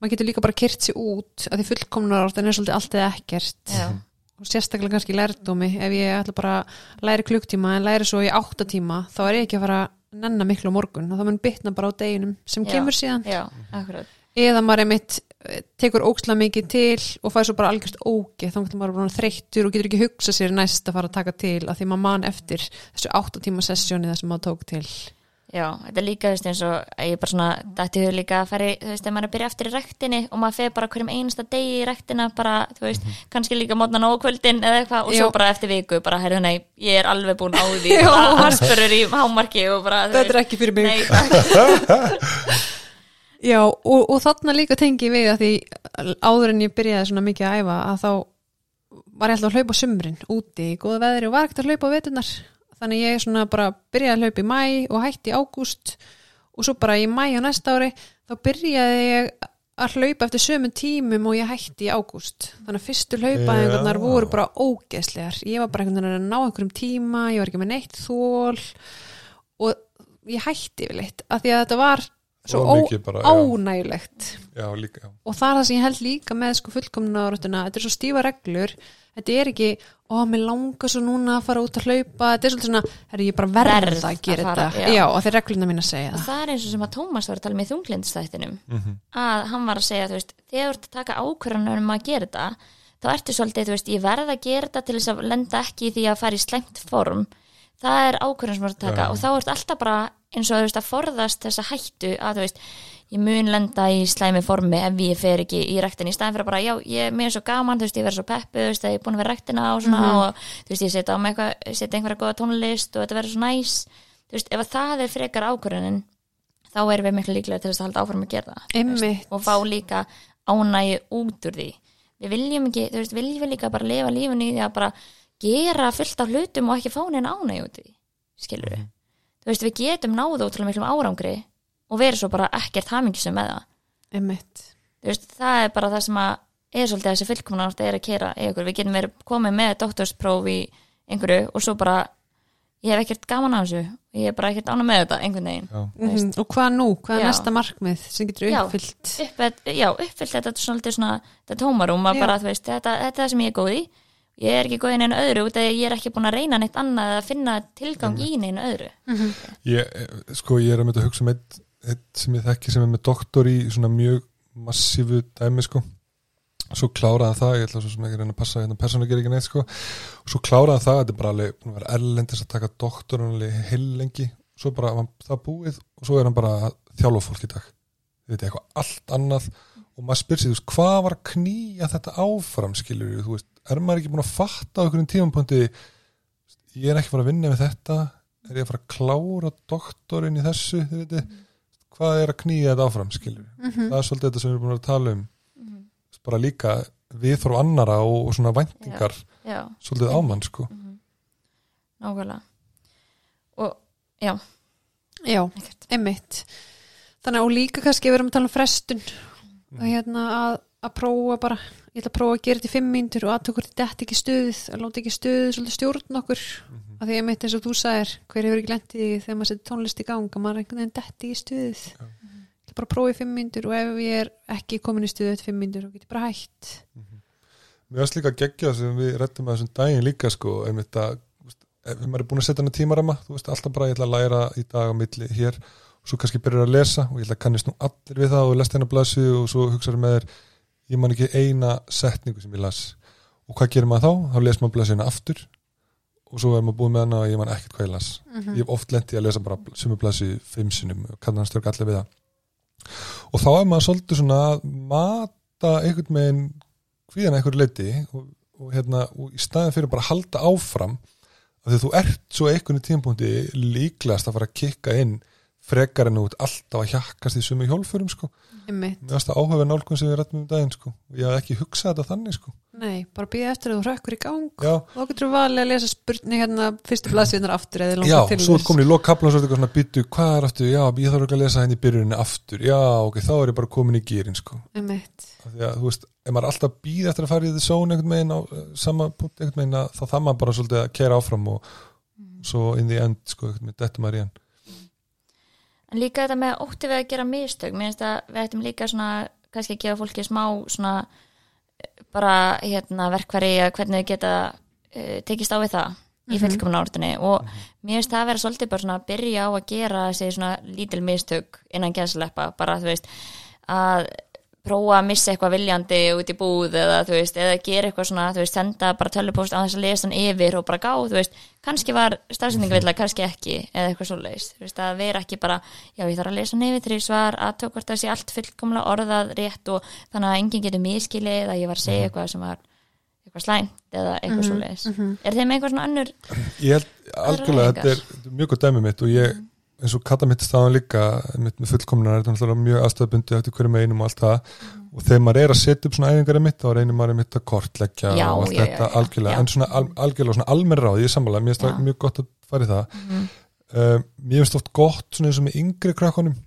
maður getur líka bara kyrt sér út að því fullkomnar átt en er svolítið allt eða ekkert. Já. og sérstaklega kannski lærdómi ef ég ætla bara að læra í klukktíma en læra svo í áttatíma þá er ég ekki að fara að nenna miklu á morgun. Og það mun bitna bara á deginum sem Já. kemur síðan. Já, eða maður einmitt eh, tekur óksla mikið til og fær svo bara algjörst ógeð. Þá getur maður bara þreyttur og getur ekki hugsa sér næst að fara að taka til að því maður man eftir þessu 8 tíma sessjóni það sem maður tók til Já, þetta er líka, þú veist, eins og að ég bara svona, þetta hefur líka að fara í, þú veist, ef maður er að byrja eftir í rektinni og maður fer bara hverjum einasta degi í rektina, bara, þú veist, kannski líka mótnan og kvöldin eða eitthvað og svo bara eftir viku, bara, heyrðu, nei, ég er alveg búin á því, bara harspörur í hámarki og bara, þú Þetta er ekki fyrir mig. Nei. Já og, og þarna líka tengi ég við að því áður en ég byrjaði svona mikið að æfa að þá var ég alltaf að hlaupa á sumrin úti í góða veðri og var ekkert að hlaupa á vetunar þannig ég svona bara byrjaði að hlaupa í mæ og hætti í ágúst og svo bara í mæ á næsta ári þá byrjaði ég að hlaupa eftir sömu tímum og ég hætti í ágúst þannig að fyrstu hlaupaðingarnar Já. voru bara ógeðslegar ég var bara einhvern veginn að ná einhverjum tíma ég var ekki með neitt þól og ég hætti yfir leitt af því að þetta var svo mikið bara, já. ónægilegt já, líka, já. og það er það sem ég held líka með sko fullkomna áratuna, þetta er svo stífa reglur þetta er ekki, ó, mér langar svo núna að fara út að hlaupa, þetta er svolítið svona herri, ég bara verð Verð að gera að fara, þetta já. já, og þeir regluna mín að segja og það það er eins og sem að Tómas var að tala með þunglindstættinum Mhm. að hann var að segja, þú veist, þegar þú ert að taka ákvörðanur um að gera þetta þá ertu svolítið, þú veist, ég verð að gera þetta til þess að lenda ekki í því að fara í slengt form það er ákvörðan sem þú ert að taka Já. og þá ert alltaf bara eins og þú veist að forðast þessa hættu að þú veist ég mun lenda í slæmi formi ef ég fer ekki í rektin í staðin fyrir bara, já, ég er mér svo gaman þú veist, ég verð svo peppu, þú veist, að ég er búin að vera rektina og svona og þú veist, ég setja á mig eitthvað setja einhverja góða tónlist og þetta verður svo næs. Þú veist, ef að það er frekar ákvörðunin þá erum við miklu líklega til þess að halda áfram að gera það Einmitt. og fá líka ánægi út úr því. Við viljum ekki, þú veist, viljum við líka bara lifa lífinu í því að bara gera fullt af hlutum og ekki fá neina ánægi út því skilur við, þú veist, við getum náðu ótrúlega miklum árangri og verið svo bara ekkert hamingjusum með það. Einmitt, þú veist, það er bara það sem að er svolítið þessi fullkomna átt er að kera í okkur, við getum verið komið með doktorspróf í einhverju og svo bara ég hef ekkert gaman á þessu. Ég er bara ekkert ána með þetta einhvern veginn mm og hvað nú, hvað er Já. næsta markmið sem getur uppfyllt? já, uppfyllt þetta svolítið svona þetta tómarum að Já. bara, þú veist, þetta, þetta er það sem ég er góð í ég er ekki góð í neina öðru út af því að ég er ekki búin að reyna neitt annað eða finna tilgang í neina öðru. Ég, eh, sko, ég er að mynda að hugsa um eitt, eitt sem ég þekki sem er með doktor í svona mjög massífu dæmi, sko. Svo kláraði hann það, ég ætla svo sem ekki að reyna að passa hérna persónu ger ekki neitt, sko. Og svo kláraði hann það, þetta er bara alveg búin að vera erlendis að taka doktor alveg heil lengi. Svo bara var það búið og svo er hann bara að þjálfa fólk í dag. Þetta er eitthvað allt annað og maður spyr sig, þú veist, hvað var að knýja þetta áfram, skilur þú veist, er maður ekki búin að fatta á einhverjum tímapunkti ég er ekki fara að vinna með þetta er ég að fara að klára doktorinn í þessu þið veitir, hvað er að knýja þetta áfram skilur, Mhm. það er svolítið þetta sem við erum búin að tala um. Bara líka viðþorf annara og, og svona væntingar já, svolítið ámann sko. Nákvæmlega. Og, já, já, ekkert. einmitt. Þannig að og líka kannski við erum að tala um frestun og hérna að, að prófa bara ég ætla að prófa að gera þetta í fimm mínútur og aðtökur þetta ekki stuðið, að láta ekki stuðið svolítið stjórn okkur, af því einmitt eins og þú sagðir, hver hefur ekki lent í þegar maður setur tónlist í gang, að maður er einhvern veginn detti í stuðið. Ég ætla bara að prófa í fimm mínútur og ef ég er ekki komin í stuðið eftir fimm mínútur, þá get ég bara hætt. Mér varst líka geggja sem við rettum að þessum daginn líka sko að, ef maður er búin að setja og svo kannski byrjar að lesa og ég ætla að kannist nú allir við það og lest hennar blasu og svo hugsaður með þér ég man ekki eina setningu sem ég las og hvað gerir maður þá? Þá les maður blasina aftur og svo er maður búin með hana og ég man ekkert hvað ég las Mhm. ég hef oft lent í að lesa bara sumu blasi fimm sinnum og kannan stjórn allir við það og þá er maður svolítið svona að mata einhvern meginn hvíðan einhverju leiti og, og, hérna, og í staðin fyrir bara að halda áfram af því þú ert svo einhvern tímpúndi líklegast að fara að kikka inn frekar en út alltaf að hjakkast í sumu hjólfurum sko. einmitt, mér varst að áhuga nálgun sem við rættum um daginn sko. ég hafði ekki hugsað þetta þannig sko. nei, bara býða eftir að þú rökkur í gang já, og þá getur þú valið að lesa spurning hérna fyrstu blaðsvíðnar aftur eða já, langar til svo er þess. komin í lokkaplan og svo er þetta svona býtu, hvað er aftur, já, ég þarf ekki að lesa henni í byrjuninni aftur, já, ok, þá er ég bara komin í gýrin sko. að, þú veist, ef maður er alltaf býð eftir að fara í þessu zone einhvern veginn á eh, sama punkt einhvern veginn þá það maður bara svolítið að kera áfram og svo in the end, sko, dettur maður í hann en líka þetta með ótti við að gera mistök. Mér finnst að við ættum líka svona kannski að gefa fólki smá svona eh, bara hérna verkværi að hvernig þau geta uh, tekist á við það í Mhm. fullkomna orðinni og mér finnst það að vera svolítið bara svona að byrja á að gera þessi svona lítil mistök innan gæðsleppa bara þú veist að prófa að missa eitthvað viljandi út í búð eða þú veist, eða gera eitthvað svona þú veist, senda bara tölvupóst á þess að lesa hann yfir og bara gá, þú veist, kannski var stafsendingavilla, kannski ekki, eða eitthvað svoleiðis. Þú veist, að vera ekki bara, já ég þarf að lesa hann yfir þrjú svar, að hvort það sé allt fullkomlega orðað rétt og þannig að enginn getur miskilið að ég var að segja eitthvað sem var eitthvað slæmt eða eitthvað er þeim eitthvað önnur Ég held algjörlega, þetta er, þetta er eins og kata mitt staðan líka mitt með fullkomnar, þetta er náttúrulega mjög aðstöðbundi eftir hverju með einum og allt það. Og þegar maður er að setja upp svona æfingar mitt þá reynir maður mitt að kortleggja Já, og allt já, þetta já, algjörlega, en svona al, algjörlega svona almenn ráð, ég er sammála, mér finnst það mjög gott að fara í það. Mhm. um, mér finnst oft gott svona eins og með yngri krakkonum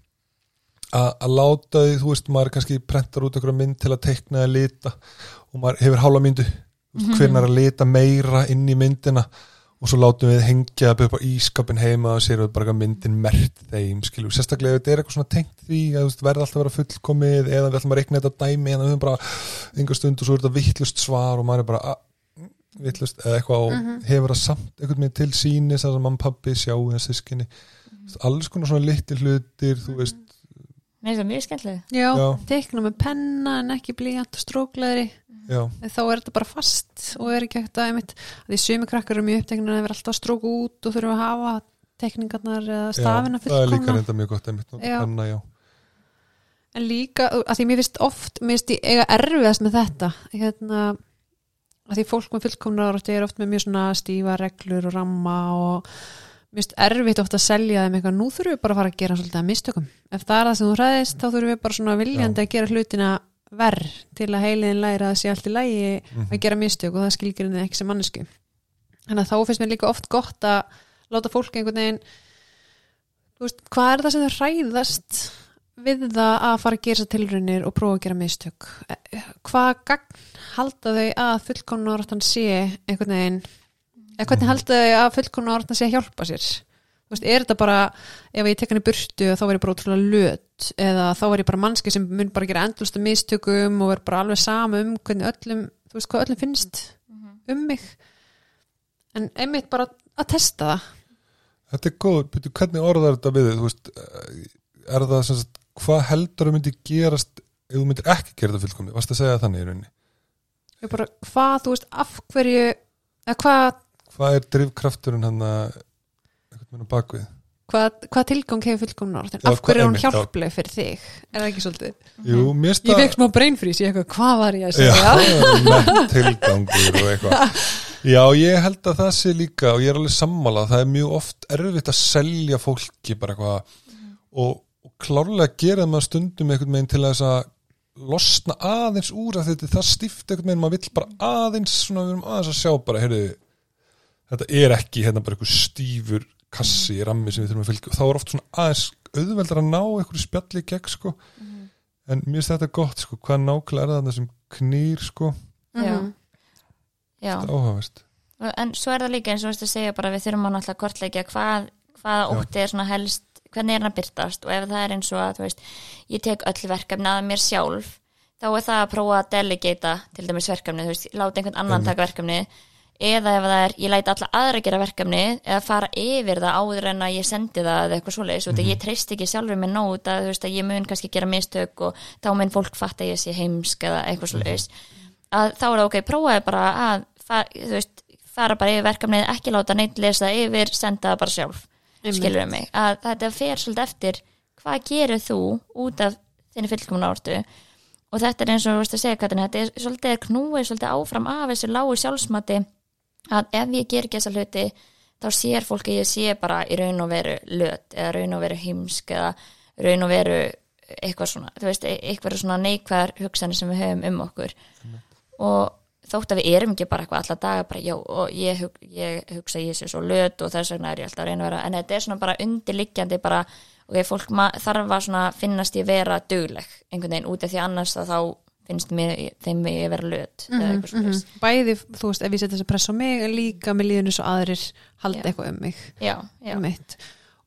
að láta því, þú veist, maður kannski prentar út einhverja mynd til að teikna eða lita og maður hefur hálfa myndu mm hvernig er að lita meira inn í myndina og svo látum við hengja upp á ískapin heima og sér við bara eitthvað myndin mert þeim, skilur, sérstaklega ef þetta er eitthvað svona tengt því að veist, verði alltaf að vera fullkomið eða við ætlum að reikna þetta dæmi en við höfum bara enga stund og svo er þetta vittlust svar og maður er bara að, vitlust eða eitthvað og Mhm. hefur það samt einhvern veginn til sínis að mamma pappi sjáu þessi sískinni alls konar svona litir hlutir þú veist, mér finnst það mjög skemmtileg já, Já. teikna með penna en ekki blíjant og strókleðri já, þá er þetta bara fast og er ekki hægt að einmitt, því sumi krakkar eru mjög uppteknir að þeir vera alltaf að stróka út og þurfa að hafa tekningarnar eða já stafina það er líka fullkomna reynda mjög gott einmitt, nota Já. penna, já. en líka, að því mér finnst oft mér finnst ég eiga erfiðast með þetta hérna að því fólk með fullkomna áratti er oft með mjög svona stífa reglur og ramma og finnst erfitt oft að selja þeim eitthvað, nú þurfum við bara að fara að gera svolítið að mistökum. Ef það er það sem þú hræðist, þá þurfum við bara svona viljandi að gera hlutina verð til að heiliðin læra að sé allt í lægi Mhm. að gera mistök og það skilgir henni ekki sem mannesku þannig að þá finnst mér líka oft gott að láta fólk einhvern veginn veist, hvað er það sem þau hræðast við það að fara að gera þessar tilraunir og prófa að gera mistök? Eh, hvað gagn halda þau að fullkomna eða hvernig halda þau að fullkomna orðan sé að hjálpa sér? Þú veist, er þetta bara ef ég tek hann í burtu þá verð ég bara ótrúlega löt eða þá er ég bara mannski sem mun bara gera endlustu mistökum og verð bara alveg sama um hvernig öllum, þú veist hvað öllum finnst um mig. En einmitt bara að testa það. Þetta er góð, byrju, hvernig orðar þetta við þú veist, er það sem sagt, hvað heldur að myndi gerast ef þú myndir ekki gera þetta fullkomni, varst að segja þannig í rauninni? Bara, hvað, þú veist, af hverju eða hvað, hvað er drifkrafturinn hann að bakvið hvað, hvað tilgang hefur fullkomna orðin, Já, af hverju er hún já. hjálpleg fyrir þig, er það ekki svolítið? Jú, mér ég fekk smá brainfrís í eitthvað, hvað var ég að Já, segja? með tilgangur og eitthvað. Já, ég held að það sé líka og ég er alveg sammála, það er mjög oft erfitt að selja fólki bara eitthvað. Og, og klárlega gera maður stundum einhvern veginn til þess að losna aðeins úr að þetta það stíft einhvern veginn, maður vill bara aðeins svona, við erum aðeins að sjá bara, heyrðu þetta er ekki hérna bara einhver stífur kassi í rammi sem við þurfum að fylgja. Og þá er oft svona aðeins auðveldar að ná einhverju spjalli í gegn sko. En mér finnst þetta gott sko, hvað nákvæmlega er það sem knýr sko, Já. Mhm. já, áhagast en svo er það líka eins og þú veist að segja bara við þurfum að náttúrulega kortleikja hvað, hvaða ótti er svona helst hvernig er hann að byrtast og ef það er eins og að þú veist, ég tek öll verkefni að mér sjálf þá er það að prófa að delegata til dæmis verkefni, þú veist, láta einhvern annan taka verkefni eða ef það er, ég læti alla aðra að gera verkefni eða fara yfir það áður en að ég sendi það eða eitthvað svoleiðis mm Mhm. -hmm. ég treyst ekki sjálfur með nót að, veist, að ég mun kannski gera mistök og þá mun fólk fatta að ég sé heimsk eða eitthvað svoleiðis að þá er það ok, prófaði bara að veist, fara bara yfir verkefnið ekki láta neitt lesa yfir, senda það bara sjálf Einmitt. skilur mig, að þetta fer svolítið eftir hvað gerir þú út af þinni fullkomna ortu og þetta er eins og þú veist að segja Katrin, þetta er svolítið knúið svolítið áfram af þessu lágu sjálfsmati að ef ég ger ekki þessa hluti þá sér fólk að ég sé bara í raun og veru löt eða raun og veru heimsk eða raun og veru eitthvað svona, þú veist, eitthvað svona neikvæðar hugsanir sem við höfum um okkur. Og þótt að við erum ekki bara eitthvað alla daga bara, já, og ég, hug, ég hugsa ég sé svo löt og þess vegna er ég alltaf að reyna að vera en þetta er svona bara undirliggjandi bara, og ég fólk ma- þarf að svona finnast ég vera dugleg einhvern veginn út af því annars þá finnst mér, þeim ég vera löt eða eitthvað svona Mhm. bæði, þú veist, ef ég setja þess að pressa á mig en líka með líðinu svo aðrir halda Já. eitthvað um mig. Já, já, Einmitt.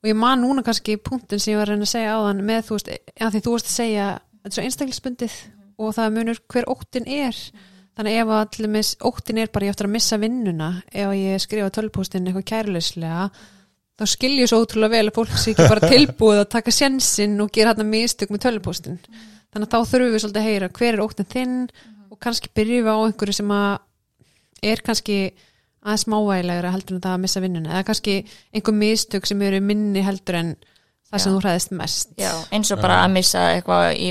og ég man núna kannski punktin sem ég var að reyna að segja á þann með þú veist, að því þú veist að segja þetta er svo einstaklisbundið og það munur hver óttin er. Þannig ef allir mis, óttin er bara ég eftir að missa vinnuna ef ég skrifa tölpóstin eitthvað kærleyslega þá skilji svo ótrúlega vel að fólk sé ekki bara tilbúið að taka sjensinn og gera hann mistök með tölpóstin þannig að þá þurfum við svolítið að heyra hver er óttin þinn? Og kannski byrjum við á einhverju sem að er kannski aðeins smávægilegra heldur en það að missa vinnuna. Eða kannski einhver mistök sem eru minni heldur en það sem Já. þú hræðist mest. Já, eins og bara að missa eitthvað í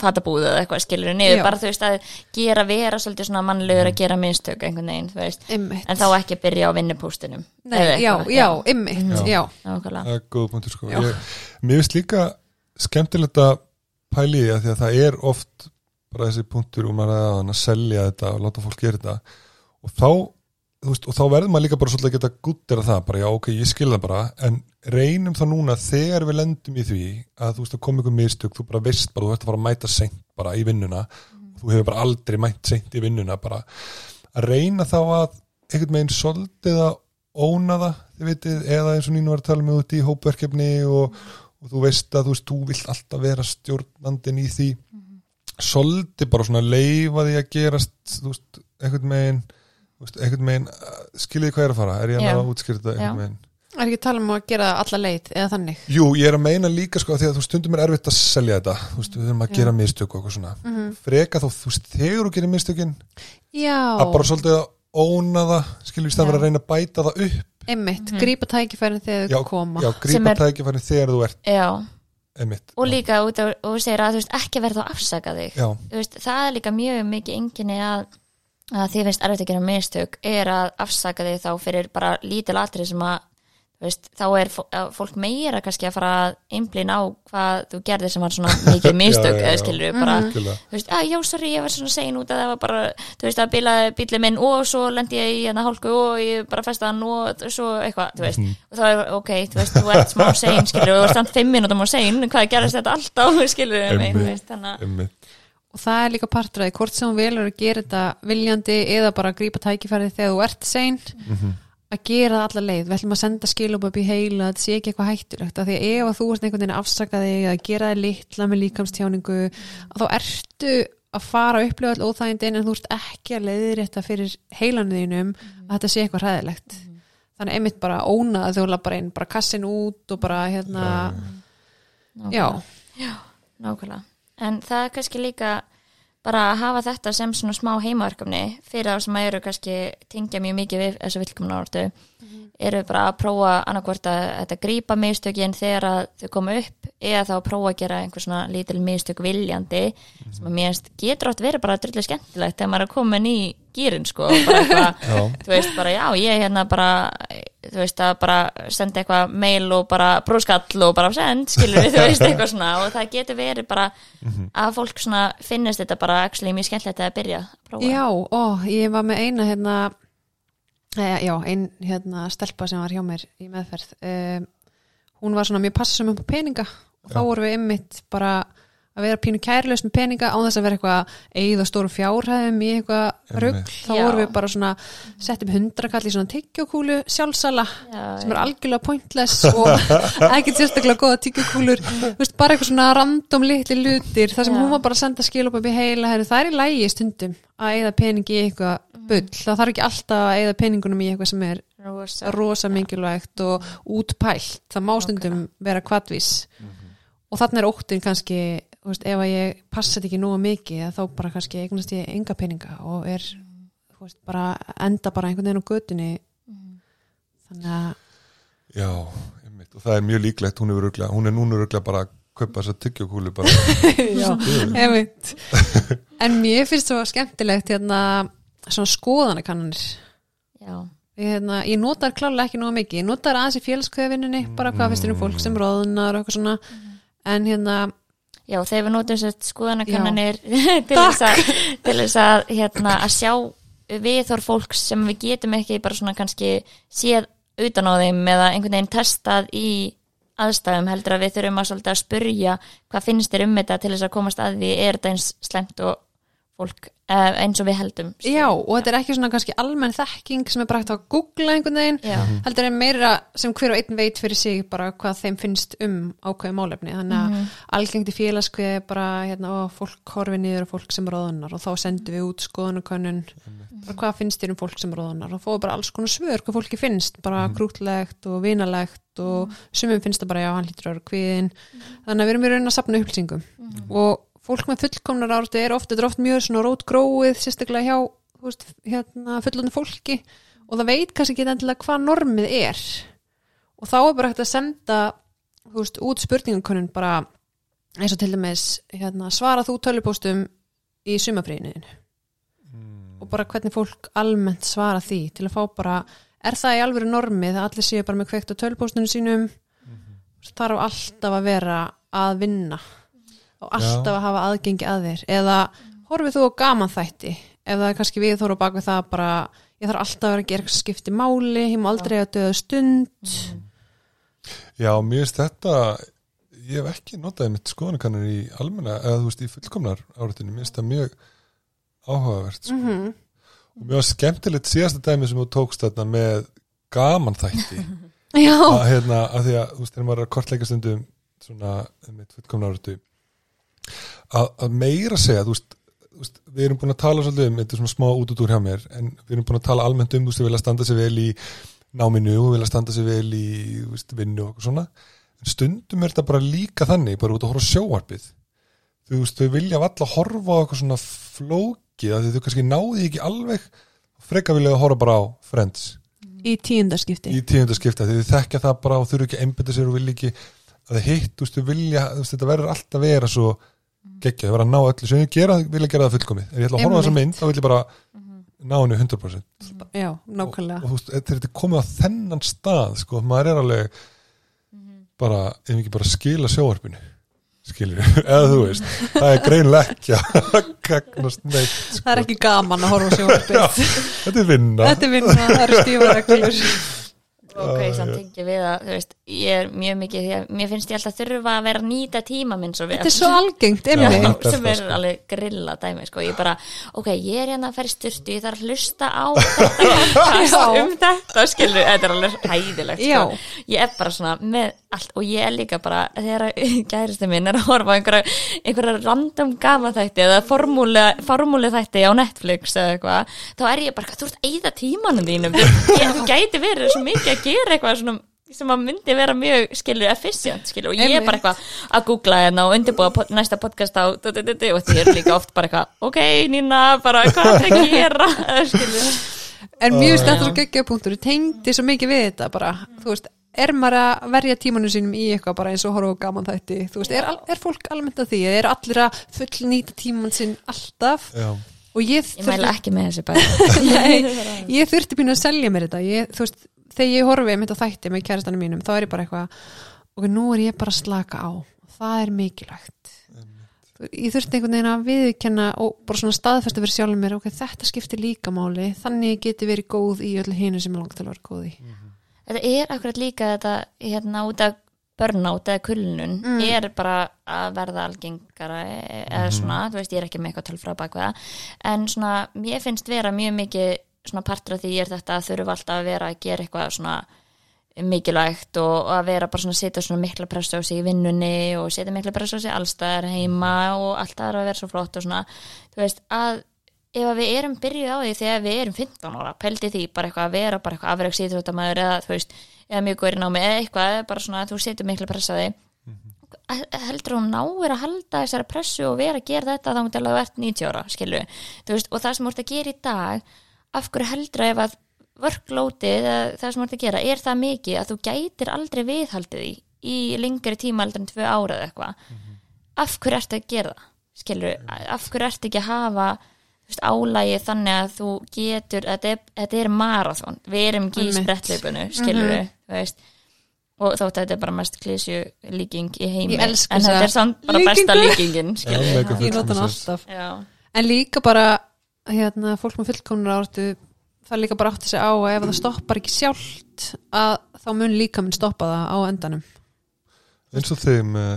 fatabúðu eða eitthvað skilur niður, Já. bara þú veist að gera vera svolítið svona mannlegur að gera mistök einhvern veginn, þú veist, Einmitt. en þá ekki að byrja á vinnupústinum já, já, ymmit, Já. já, nákvæmlega. það er góð punktur sko. Ég, mér finnst líka skemmtilegt að pæli því að því að það er oft bara þessi punktur um að, að selja þetta og láta fólk gera þetta. Og þá, veist, og þá verður maður líka bara svolítið að geta gúttera það, bara já ok, ég skil það bara en reynum þá núna þegar við lendum í því að þú veist að koma ykkur mistök þú bara veist bara, þú ert að fara að mæta seint bara í vinnuna, þú hefur bara aldrei mætt seint í vinnuna bara að reyna þá að einhvern veginn svolítið að óna það, þið veitir, eða eins og Nínu var að tala með út í hópverkefni og, og þú veist að þú veist, þú vilt alltaf vera stjórnandin í því. Svolítið bara svona leifa því að gerast þú veist, þú veist, einhvern veginn uh, skiljið hvað er að fara, er ég að útskýra þetta einhvern Já. veginn Er ekki að tala um að gera alla leið eða þannig? Jú, ég er að meina líka sko því að þú stundum er erfitt að selja þetta. Þú veist, við þurfum að Já. gera mistök og eitthvað svona. Mhm. freka þá, þú veist, þegar þú gerir mistökin Já, að bara svolítið að óna það skilur við stað Já. að reyna að bæta það upp einmitt, Mhm. grípa tækifærin þegar þau koma. já, grípa er- tækifæri þegar þú ert já, einmitt og líka út af, og þú segir að þú veist ekki verða að afsaka þig. Þú veist, það er líka mjög mikið enginni að, að því finnst erfitt að gera mistök er að afsaka þig þá fyrir bara lítil atrið sem að þú veist, þá er fólk meira kannski að fara að einblín á hvað þú gerðir sem var svona mikið mistök eða skilur við bara algjörlega þú veist, að já, sorry, ég var svona sein út að það var bara, þú veist, að bílaði bílið minn og svo lendi ég í hérna hálku og ég bara festa hann og svo eitthvað, þú veist Mhm. og þá er, ok, þú veist, þú ert smá sein skilur við, og stand fimm minútum á sein, hvað gerðist þetta alltaf, skilur við, Einmitt. þú veist, þannig að og það er líka því hvort sem hún velur að gera þetta viljandi eða bara að grípa tækifærið þegar þú ert sein Mhm. Að gera það alla leið, við ætlum að senda skilum upp í heila, að þetta sé ekki eitthvað hættulegt. Af því að ef að þú ert einhvern veginn að afsaka þig að gera þig litla með líkamstjáningu þá ertu að fara að upplifa all óþægindin en þú ert ekki að leiðrétta fyrir heilanu þínum að þetta sé eitthvað hræðilegt. Þannig einmitt bara óna að þú lappar inn bara kassin út og bara hérna já, Nákvæmlega. En það er kannski líka bara að hafa þetta sem svona smá heimaverkefni fyrir þá sem að eru kannski tengja mjög mikið við þessu vilkumna orðu eru bara að prófa annarkvort að þetta grípa mistökin þegar að þau koma upp eða þá að prófa að gera einhver svona lítil mistök viljandi sem að mér finnst getur átt verið bara drullu skemmtilegt þegar maður er komin í gýrin sko og bara þú veist bara já ég hérna bara þú veist að bara senda eitthvað mail og bara brúskall og bara send skilur við þú veist eitthvað svona og það getur verið bara að fólk svona finnist þetta bara actually mjög skemmtilegt að byrja að prófa. Já, ó, ég var með eina hérna e, já, ein hérna stelpa sem var hjá mér í meðferð um, hún var svona mjög passum upp á peninga og þá Já. vorum við ymmit bara að vera pínu kærlaus með peninga án þess að vera eitthvað eigða stóru fjárhæðum í eitthvað rugg, þá Já. vorum við bara svona sett upp hundrakall í svona tyggjókúlu sjálfsala Já, sem er algjörlega pointless og ekkert sérstaklega góða tyggjókúlur bara eitthvað svona random litli lutir þar sem Já. hún var bara að senda skil upp upp í heila það er í lægi stundum að eigða peningi í eitthvað bull, það þarf ekki alltaf að eigða peningunum í eitthvað sem er rosa. rosa mikilvægt og útpælt. Það má stundum vera kvatvís og þannig er óttin kannski þú veist, ef að ég passa þetta ekki nógu mikið að þá bara kannski eignast ég enga peninga og er þú veist, bara enda bara einhvern veginn á götunni. Þannig að já, einmitt. Og það er mjög líklegt, hún er, örglega, hún er núna örglega bara að kaupa þessa tyggjokúlu bara. Já, einmitt. En mér finnst það skemmtilegt hérna svona skoðanakannanir. Já, ég, hérna, ég notar klálega ekki nógu mikið. Ég notar aðeins í félagskveðvinninni bara hvað finnst þér um fólk sem róðnar og eitthvað svona. En hérna já þegar við notum sér skoðanakannanir til þess að, til þess að, hérna, að sjá viðhor fólks sem við getum ekki bara svona kannski séð utan á þeim eða einhvern veginn testað í aðstæðum heldur að við þurfum að svolítið að spurja hvað finnst þér um þetta til þess að komast að því er þetta eins slemt og fólk eins og við heldum Já, og þetta er ekki svona kannski almenn þekking sem er bara hægt að googla einhvern veginn. Já. heldur er meira sem hver og einn veit fyrir sig bara hvað þeim finnst um ákveði málefni. Þannig að Mhm. algengt í félagskveði bara hérna, ó, fólk horfi niður og fólk sem róðunar og þá sendum við út skoðanakönnun. Bara hvað finnst þér um fólk sem róðunar og fóðu bara alls konar svör hvað fólki finnst bara krútlegt og vinalegt og sumum finnst það bara já, hann lítur að vera kviðin þannig að við erum í raun að sapna upplýsingum. Og fólk með fullkomnar áratu er ofta, þetta er oft mjög svona rót gróið sérstaklega hjá veist, hérna, fullorðnu fólki. Og það veit kannski ekki endilega hvað normið er. Og þá er bara hægt að senda veist, út spurningakonun bara eins og til dæmis hérna, svara þú tölupóstum í sumafríðinu og bara hvernig fólk almennt svara því til að fá bara, er það í alvöru normið að allir séu bara með kveikt á tölupóstunum sínum? Þarf alltaf að vera að vinna og alltaf að hafa aðgengi að þér. Eða horfið þú á gaman þætti? Ef það er kannski við þóru bak við það bara ég þarf alltaf að vera að gera eitthvað skipti máli ég má aldrei að döða stund. Já, mér finnst þetta ég hef ekki notaði mitt skoðanakannir í almenna, eða þú veist, í fullkomnar áratinu, mér finnst það mjög áhugavert sko. -hmm. og mjög skemmtilegt síðasta dæmi sem þú tókst þarna með gaman þætti. Já, að hérna, að því að, þú veist, þegar maður er að kortleika stundum svona, mitt fullkomnar áratu að, meira segja, þú veist þú veist, við erum búin að tala svolítið um, þetta er svona smá út út úr hjá mér en við erum búin að tala almennt um, þú veist, við vilja standa sig vel í náminu og vilja standa sig vel í þú veist, vinnu og svona. En stundum er þetta bara líka þannig bara út að horfa á sjóarpið þú veist, þau vilja valla horfa á eitthvað svona flókið að þau kannski náði ekki alveg freka vilja að horfa bara á Friends. Í tíundarskipti í þekkja það og og það hitt, þú veist, vilja þú veist, þetta verður alltaf að vera svo geggja, þau verður að ná öllu sem þau gera, vilja gera það fullkomið. Ef ég ætla að horfa þessa mynd, þá vil ég bara ná henni 100% já, og, nákvæmlega. Og þú veist, þetta er komið á þennan stað sko, maður er alveg bara, ef ekki bara skila sjóarpinu skilur, eða þú veist það er að gagnast neitt sko. það er ekki gaman að horfa á sjónvarpið. Þetta er vinna. Þetta er vinna, það eru stífareglur ok, samt tengi við að þú veist, ég er mjög mikið því að mér finnst ég alltaf þurfa að vera að nýta tíma minn svo vel þetta er svo algengt, Já. sem er alveg grilla dæmi sko. ég bara, ok, ég er hérna að í styrtu ég þarf að hlusta á þetta um þetta, skilur þetta er alveg hæðilegt sko. ég er bara svona með allt og ég er líka bara, þegar gæristu minn er að horfa á einhverja, einhverja random gama þætti eða formúli, þætti á Netflix eða eitthvað þá er ég bara, þú ert að eyða tímanum þínum? Þú gæti verið svo mikið að gera eitthvað svona sem að myndi vera mjög skilur efficient skilur og ég er bara eitthvað að googla hérna og undirbúa pod, næsta podcast á du, du, du, du, og því er líka oft bara eitthvað ok Nína, bara hvað er að gera? Skilur. En mjög stættur svo geggja punktur ég tengdi svo mikið við þetta bara þú veist, er maður að verja tímanu sínum í eitthvað bara eins og horfa á gaman þætti? Þú veist, er, er fólk almennt að því? Er allir að fullnýta tíman sinn alltaf? Já. og ég ég mæla ekki með þessu bara. Nei, ég þurfti pínu að selja mér þetta. Ég, þú veist, þegar ég horfi á þætti með kærastanum mínum, þá er ég bara eitthvað og nú er ég bara að slaka á. Það er mikilvægt. Ég þurfti einhvern veginn að viðkenna og bara svona staðfesta fyrir sjálfum mér ok, þetta skiptir líka máli, þannig ég geti verið góð í öllu hinu sem ég langt til að vera góð í þetta er akkurat líka þetta hérna út af burnout eða kulnun Mm. er bara að verða algengara e- eða svona, þú veist, ég er ekki með eitthvað tölfra bak við það, en svona mér finnst vera mjög mikið svona partur af því er þetta að þurfa alltaf að vera að gera eitthvað svona mikilvægt og, og að vera bara svona að setja svona mikla pressu á sig í vinnunni og setja mikla pressu á sig allstaðar heima og alltaf að vera svo flott og svona, þú veist, að ef að við erum byrjuð á því þegar við erum 15 ára, pældi því bara eitthvað að vera bara eitthvað afreiks íþróttamæður eða þú veist eða mjög góður í námi eða eitthvað eða bara svona að þú setur mikla pressa á því mm heldur hún náir að halda þessari pressu og vera að gera þetta þá til að þú ert 90 ára, skilu þú veist, og það sem þú ert að gera í dag af hverju heldur ef að eða það sem þú ert að gera er það mikið að þú gætir aldrei viðhaldið því í það veist, álægi þannig að þú getur, þetta er, þetta er marathon. Við erum ekki í sprettleipinu skilur þú veist. Og þótt að þetta er bara mest klísju líking í heimi. En þetta þessa er samt bara besta líkingu. líkingin skilur mega ég nota hann alltaf. En líka bara hérna, fólk með fullkomnur áratu það líka bara átti sig á að ef það stoppar ekki sjálft að þá mun líka mun stoppa það á endanum. Eins og þið með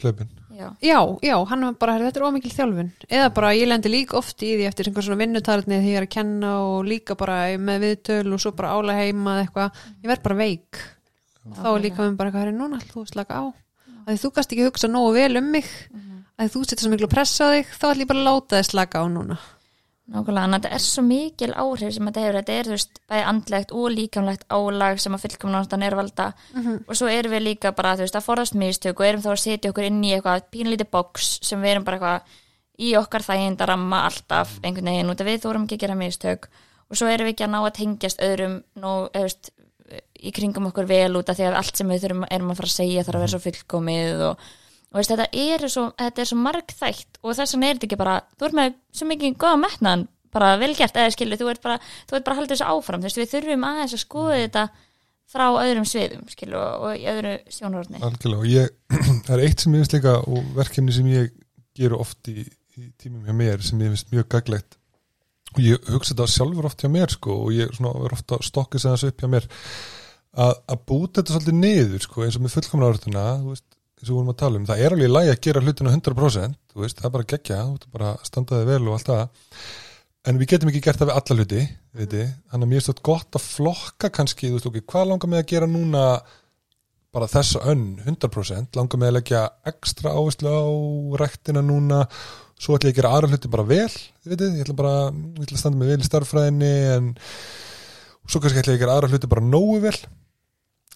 hlaupin já, Já, já, hann var bara, þetta er ómikil þjálfun. Eða bara, ég lendi líka oft í því eftir einhver svona vinnutarni þegar ég er að kenna og líka bara með viðtöl og svo bara álega heima eða eitthvað, ég verð bara veik. Þá er líka með bara eitthvað, "Herri, núna þú að slaka á. Að því þú gast ekki hugsa nógu vel um mig. Að því þú setur svo miklu pressa á þig þá ætla ég bara að láta þig slaka á núna nákvæmlega en þetta er svo mikil áhrif sem þetta hefur, þetta er þú veist bæði andlegt og líkamlegt álag sem að fullkomnastan er valda. Og svo erum við líka bara þú veist að forðast mistök og erum þá að setja okkur inn í eitthvað pínlítið box sem við erum bara eitthvað í okkar þægindaramma alltaf einhvern veginn út af við þórum ekki að gera mistök. Og svo erum við ekki að ná að tengjast öðrum nú, veist, í kringum okkur vel út af því að allt sem við þurfum erum að fara að segja þarf að vera svo fullkomið og, og veist, þetta, er svo, svo margþætt og þess vegna er þetta ekki bara þú ert með svo mikið góða metnaðan bara vel gert, eða skilur, þú ert bara þú ert bara að halda þessu áfram, þú veist, við þurfum aðeins að skoða þetta frá öðrum sviðum skilur, og, í öðru sjónarorni algjörlega og ég, það er eitt sem ég finnst líka og verkefni sem ég geru oft í, í tímum hjá mér sem ég finnst mjög gaglegt og ég hugsa þetta sjálfur oft hjá mér sko og ég svona, er ofta stokkið sem þessu upp hjá mér að, að búta þetta svolítið niður sko eins og með fullkomna áratuna þú veist, og við vorum að tala um, það er alveg lægi að gera hlutina 100% þú veist, það er bara gegja, þú veist, bara standaði vel og allt það. En við getum ekki gert það við alla hluti þannig að mér er stótt gott að flokka kannski, þú veist, ok, hvað langar mig að gera núna bara þessa önn 100% langar með að leggja ekstra áherslu á rektina núna? Svo ætla ég að gera aðra hluti bara vel þið veitir, ég ætla bara, ég ætla að standa mig vel í starffræðinni en svo kannski ætla ég að gera aðra hluti bara nógu vel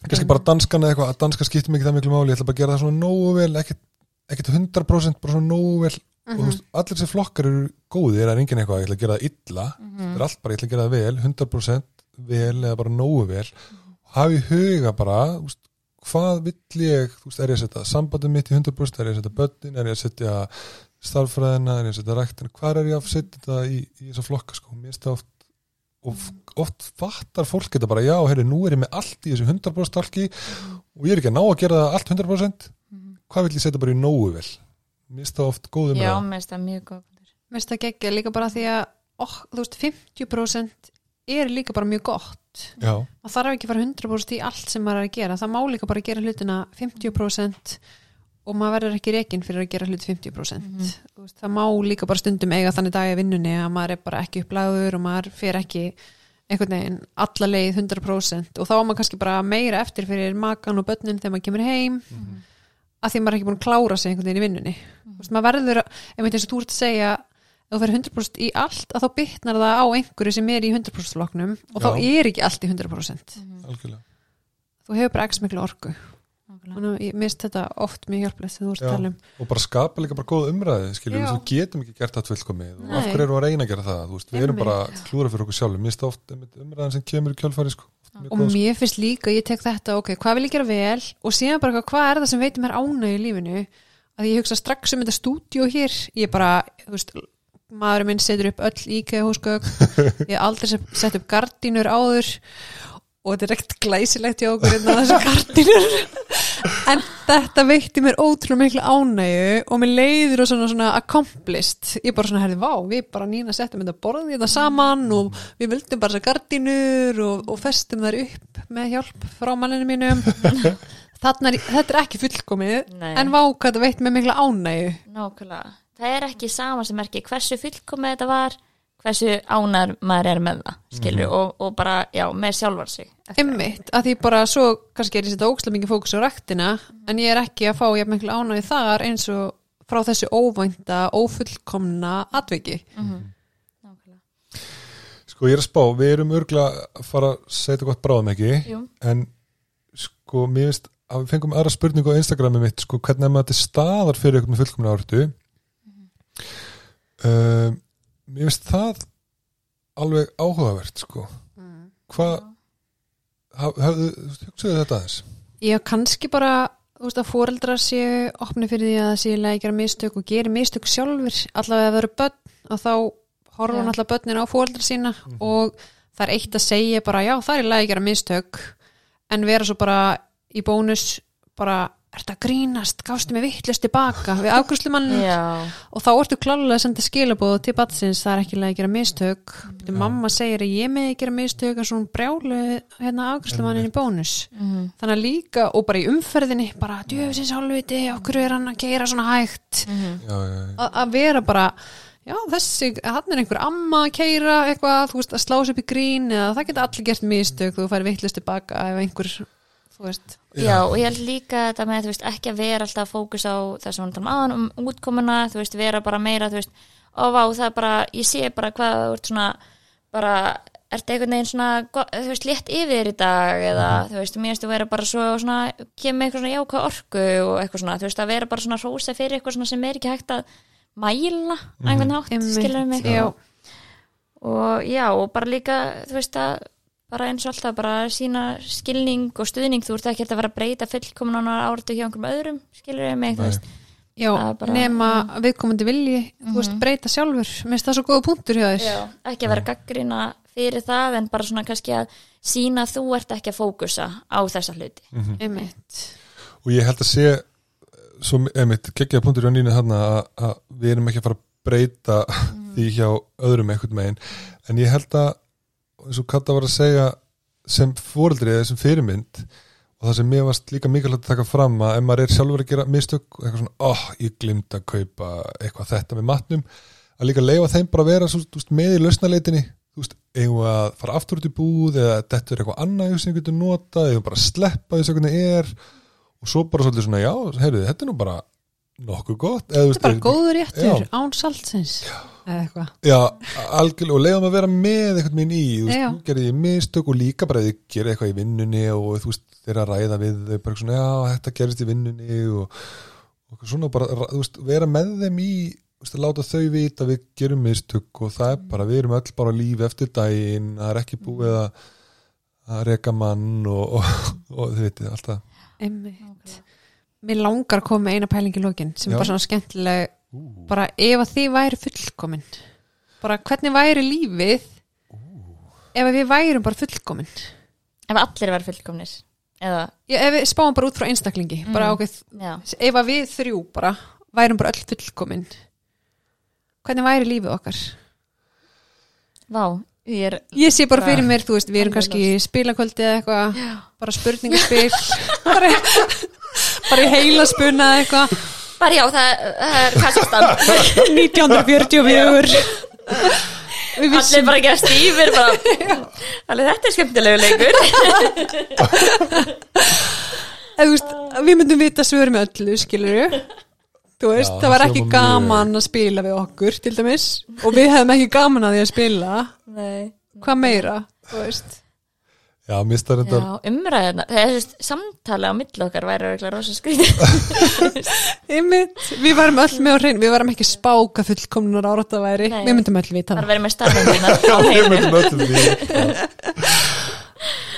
kannski bara danskan eða eitthvað að danskan skiptir mikið það miklu máli, ég ætla bara að gera það svona nógu vel ekkert, ekkert 100% bara svona nógu vel. Og þú veist, allir þessi flokkar eru góðir, er engin eitthvað, ég ætla að gera það illa það er allt bara, ég ætla að gera það vel 100% vel eða bara nógu vel. Hafi huga bara þú veist, hvað vill ég, þú veist, er ég að setja sambandum mitt í 100%, er ég að setja börnin er ég að setja starffræðina er ég að setja ræktina, hvað er ég að setja þetta í, í þessa flokka, sko, mér það oft og oft fattar fólk þetta bara, já, herri, nú er ég með allt í þessu 100% alki og ég er ekki að ná að gera það allt 100% hvað vill ég setja bara í nógu vel? Mér finnst það oft góðum Já, mér finnst það mjög góð finnst það geggja líka bara því að oh, þú veist, 50% er líka bara mjög gott. Já, það þarf ekki að fara 100% í allt sem maður er að gera. Það má líka bara gera hlutina 50% og maður verður ekki rekin fyrir að gera hlut 50% Þú veist, það má líka bara stundum eiga þannig dag í vinnunni að maður er bara ekki upplæður og maður fer ekki einhvern veginn alla leið 100% og þá er maður kannski bara meira eftir fyrir makan og börnin þegar maður kemur heim að því maður er ekki búin að klára sig einhvern veginn í vinnunni. Þú veist, maður verður, að- einmitt eins og þú ert að segja ef þú fyrir 100% í allt að þá bytnar það á einhverju sem er í 100% floknum og þá Já. er ekki allt í 100% algjörlega. Þú hefur bara ekki miklu orku Að ég mist þetta oft mjög hjálplegt þegar þú ert að tala um. og bara skapa líka bara góð umræði skiljum, við getum ekki gert það tvillkomið og af hverju erum við að reyna að gera það? Þú veist, við erum bara klúra fyrir okkur sjálfum. Mér finnst það oft einmitt umræðan sem kemur í kjölfæri sko, og góð, sko. mér finnst líka, ég tek þetta ok, hvað vil ég gera vel? Og síðan bara hvað er það sem veitir mér ánægju í lífinu? Að ég hugsa strax um þetta stúdíó hér. Ég bara, þú veist maðurinn minn setur upp öll íkæða húsgögg ég aldrei sett upp gardínur áður og þetta er ekkert glæsilegt hjá okkur innan þessu gardínur. En þetta veitti mér ótrúlega miklu ánægju og mér leiður og svona, svona accomplished. Ég bara svona herði, vá, við bara nýna settum þetta borðið þetta saman og við vildum bara þessar gardínur og, og festum þær upp með hjálp frá manninu mínum. Þarna er, þetta er ekki fullkomið Nei. en vá hvað þetta veitt með mikla ánægju. Nákvæmlega. Það er ekki sama sem merki hversu fullkomið þetta var, hversu ánar maður er með það, skilur, og, og bara, já, með sjálfar sig. Einmitt, að því bara svo kannski er ég setja ókslega mikið fókus á ræktina en ég er ekki að fá jafn miklu ánægju þar eins og frá þessu óvænta, ófullkomna atviki. Nákvæmlega. sko ég er að spá, við erum örgulega að fara að setja gott bráðum ekki Jú. en sko mér finnst að við fengum aðra spurningu á Instagrami mitt sko hvernig er maður til staðar fyrir með fullkomna áratu um, mér finnst það alveg áhugavert sko. Hvað haf- hafðu, hugsaðu þetta aðeins. Já, kannski bara þú veist að fóreldrar séu opni fyrir því að það séu að gera mistök og gera mistök sjálfur allavega það eru börn og þá horfa hann allavega börnin á fóreldrar sína og það er eitt að segja bara já það er að gera mistök en vera svo bara í bónus bara er þetta grínast, gástu mig vittlust tilbaka? Við Já, og þá ertu klálega að senda skilabóð til batsins það er ekki leið að gera mistök. Mm. mamma segir að ég með gera mistök en svona brjálu hérna afgjörslumannin í bónus. Mhm. þannig að líka og bara í umferðinni bara djöfisins hálfviti, okkur er hann að keira svona hægt. Mhm. að að vera bara já þessi, hann er einhver amma að keira eitthvað, þú veist, að slá sér upp í grín eða það geta allir gert mistök þú færi vittlust tilbaka ef einhver veist, Já, og ég held líka þetta með, veist, ekki að vera alltaf fókus á það sem við talum aðan um útkomuna, þú veist, vera bara meira, þú veist, ó vá, það er bara, ég sé bara hvað þú ert svona, bara, ertu einhvern veginn svona, þú veist, létt yfir í dag eða, þú veist, mér veist, þú vera bara svo svona, kemur eitthvað svona jákvæð orku og eitthvað svona, þú veist, að vera bara svona rósa fyrir eitthvað svona sem er ekki hægt að mæla á einhvern hátt, Einmitt, skilur mig? Já. og já, og bara líka þú veist að bara eins og alltaf bara sína skilning og stuðning. Þú ert ekki að vera að breyta fullkomunar áratu hjá einhverjum öðrum, skilur ég mig þú veist, já, bara- nema viðkomandi vilji, þú veist, breyta sjálfur. Mér finnst það svo góða punktur hjá þér. Já, ekki að vera gaggrina fyrir það en bara svona kannski að sína að þú ert ekki að fókusa á þessa hluti. Einmitt, og ég held að sé svo einmitt geggjaða punktur hjá nýnu þarna að, að við erum ekki að fara að breyta því hjá öðrum einhvern megin en ég held að eins og Katta var að segja sem fóreldri eða sem fyrirmynd og það sem mér varst líka mikilvægt að taka fram að ef maður er sjálfur að gera mistök eitthvað svona, oh, ég glimt að kaupa eitthvað þetta með matnum að líka leifa þeim bara að vera svo, veist, með í lausnaleitinni þú veist, eigum að fara aftur út í búð eða þetta er eitthvað annað sem við getum notað, eigum bara að sleppa þess að hvernig er. Og svo bara svolítið svona, já, heyrðu, þetta er nú bara nokkuð gott eða, þú Þetta er bara góður réttur, án saltsins eða eitthvað. Já, algjörlega og leiðum að vera með eitthvað minn í, þú veist, þú gerir ég mistök og líka bara þið gerir eitthvað í vinnunni og þú veist, þeir að ræða við þau bara svona, já, þetta gerist í vinnunni og, og eitthvað svona bara, þú veist, vera með þeim í þú veist, að láta þau vita við gerum mistök og það er bara, við erum öll bara á lífi eftir daginn, það er ekki búið að að reka mann og, og, og þið veitir, allt það. Einmitt. Mér langar að koma með eina pæling í lokin sem Já. er bara svona skemmtileg. Bara ef að þið væri fullkomin. Bara hvernig væri lífið ef að við værum bara fullkomin? Ef allir verður fullkomnir eða, Já, ef við spáum bara út frá einstaklingi. Bara okkur, já, ef að við þrjú bara værum bara öll fullkomin. Hvernig væri lífið okkar? Vá ég er, ég sé bara fyrir Bara- mér, þú veist, við erum kannski spilakvöldi eða eitthvað bara spurningaspil. Bara, bara í heila spuna eða eitthvað. Bara já, það, það er Kazakstan 1944 Við allir bara ekki að stífir bara, allir þetta er skemmtilegu leikur. Veist, Við myndum vita svörum með öllu, skilur Já, það var ekki gaman að spila við okkur til dæmis. Og við hefðum ekki gaman að því að spila. Nei. hvað meira, þú veist Já, mistar þetta já, umræðina, það er þess samtali á milli okkar væri örugglega rosa skrítið Einmitt, við varum öll með á hrein við varum ekki spáka fullkomnunar árat að væri. Nei. við myndum öll vita það það. verið með Já, við myndum öll því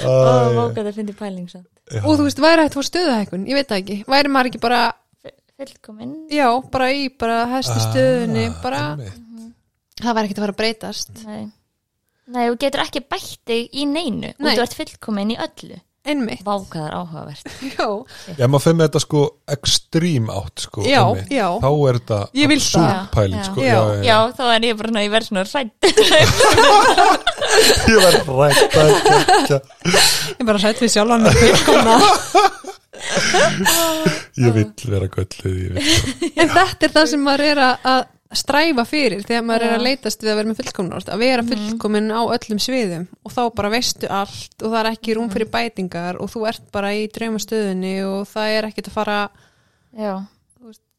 og móka það fyndi pæling samt. og þú veist, væri fá stöðuhækun ég veit það ekki, væri maður ekki bara fullkomin já, bara í bara hæstu stöðunni bara, það væri ekki að fara að breytast. Nei. Nei, þú getur ekki bætt þig í neinu og Nei. þú ert fullkomin í öllu einmitt, Vá, hvað það er áhugavert já, Já, maður fyrir með þetta sko ekstrím átt sko Já, einmitt. já. Þá er þetta Ég vil það. absúrt pæling Já. sko Já. Já, þá er ég bara svona, ég verð svona rætt Ég var rætt að kekja ég bara sætt við sjálfan með fullkomna Ég vill vera gölluð ég vill. en þetta er það sem maður er að- að stræfa fyrir þegar maður er Já. að leitast við að vera með fullkomna að vera fullkomin á öllum sviðum og þá bara veistu allt og það er ekki rúm fyrir bætingar og þú ert bara í draumastöðunni og það er ekkert að fara Já,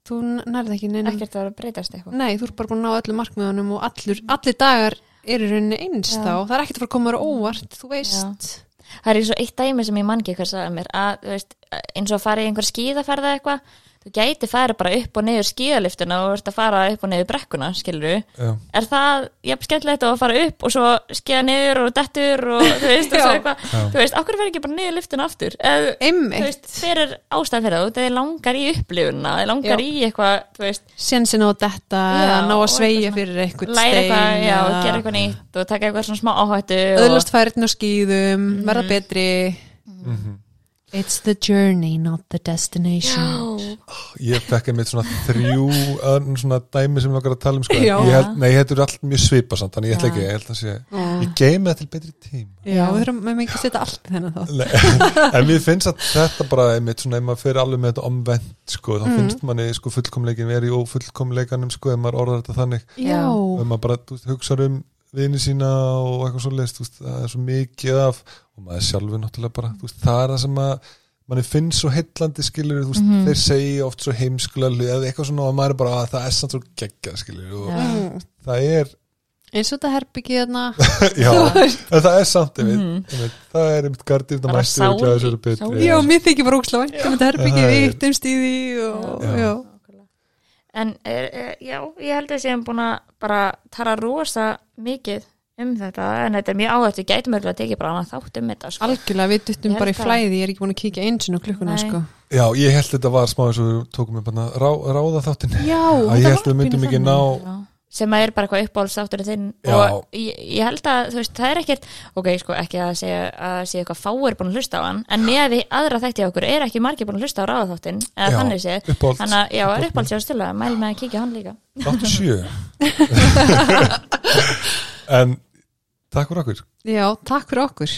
þú nærði ekki neina ekkert að breytast eitthvað. Nei, þú ert bara búin að ná öllum markmiðunum og allur, allir dagar eru rauninni eins Já. þá, það er ekkert að fara að koma þér á óvart þú veist, Það er eins og eitt dæmi sem ég man ekki hvað sagði mér að veist, eins og að fara í einhver skíðaferða eitthvað þú gæti farið bara upp og niður skíðaliftuna og ert að fara upp og niður brekkuna skilur Já. er það jafn skemmtilegt að fara upp og svo skíða niður og dettur og þú veist, og svo Já. eitthvað, Já. þú veist, okkur verður ekki bara niður liftuna aftur eða, þú veist, fyrir ástæð fyrir það, þeir langar í upplifuna þeir langar Já. í eitthvað, þú veist sensin á þetta, Já, eða ná og að sveigja fyrir eitthvað læra stein eitthvað, já, eða gera eitthvað nýtt og taka eitthvað svona smá áhættu og, öðlast færiðn á skýðum, verða betri Mhm. It's the journey, not the destination já, Ég fekk einmitt svona þrjú öðn svona dæmi sem við okkar að tala um sko. Held, Nei, þetta eru allt mjög svipasamt þannig ég ætla ekki, ég held að sé. Ég geimi það til betri tíma Já, við þurfum með mikið að setja allt í þennan þá Nei, En mér finnst að þetta bara einmitt svona, ef maður fyrir alveg með þetta omvend sko, þá Mm. finnst manni sko, fullkomleikin verið í ófullkomleikanum sko, ef maður orðar þetta þannig Já. ef maður bara þú veist, hugsa um vini sína og eitthvað svo leist það er svo mikið af og maður sjálfur náttúrulega bara þú veist, það er það sem að manni finnst svo heillandi skilur þú veist, Mhm. þeir segja oft svo heimskulega hluti eða eitthvað svona og maður er bara að það er samt svo geggjað skilur og Já. Mm. það er Eins og þetta herbyggið þarna já, en það er samt Mhm. einmitt, það er einmitt gardið það Bara mæstu sál og glæðis í- eru betri sál í- Já, mér þykir bara vænt um þetta herbyggið hittumst í því og Já. já, En er, er, já, ég held að séum búin að bara tala rosa mikið um þetta en þetta er mjög áhægt, við gætum örgulega að tekið bara annað þátt um þetta sko. algjörlega við duttum Ég bara í að- flæði, ég er ekki búin að kíkja eins og klukkuna sko. Já, ég held þetta var smá eins og við tókum upp rá, ráða þáttin Já, að ég held við myndum ekki ná sem að er bara eitthvað uppáhaldstátturinn þinn. Já. og ég, ég held að veist, það er ekkert, ok, sko ekki að segja að segja eitthvað fáir búin að hlusta á hann en með því aðra þætti okkur er ekki margir búin að hlusta á ráðaþáttin, eða já, þannig sé uppáhalds- þannig að, já, er uppáhalds ég að stila mæl með að kíkja á hann líka. 87 En takk fyrir okkur. Já, takk fyrir okkur.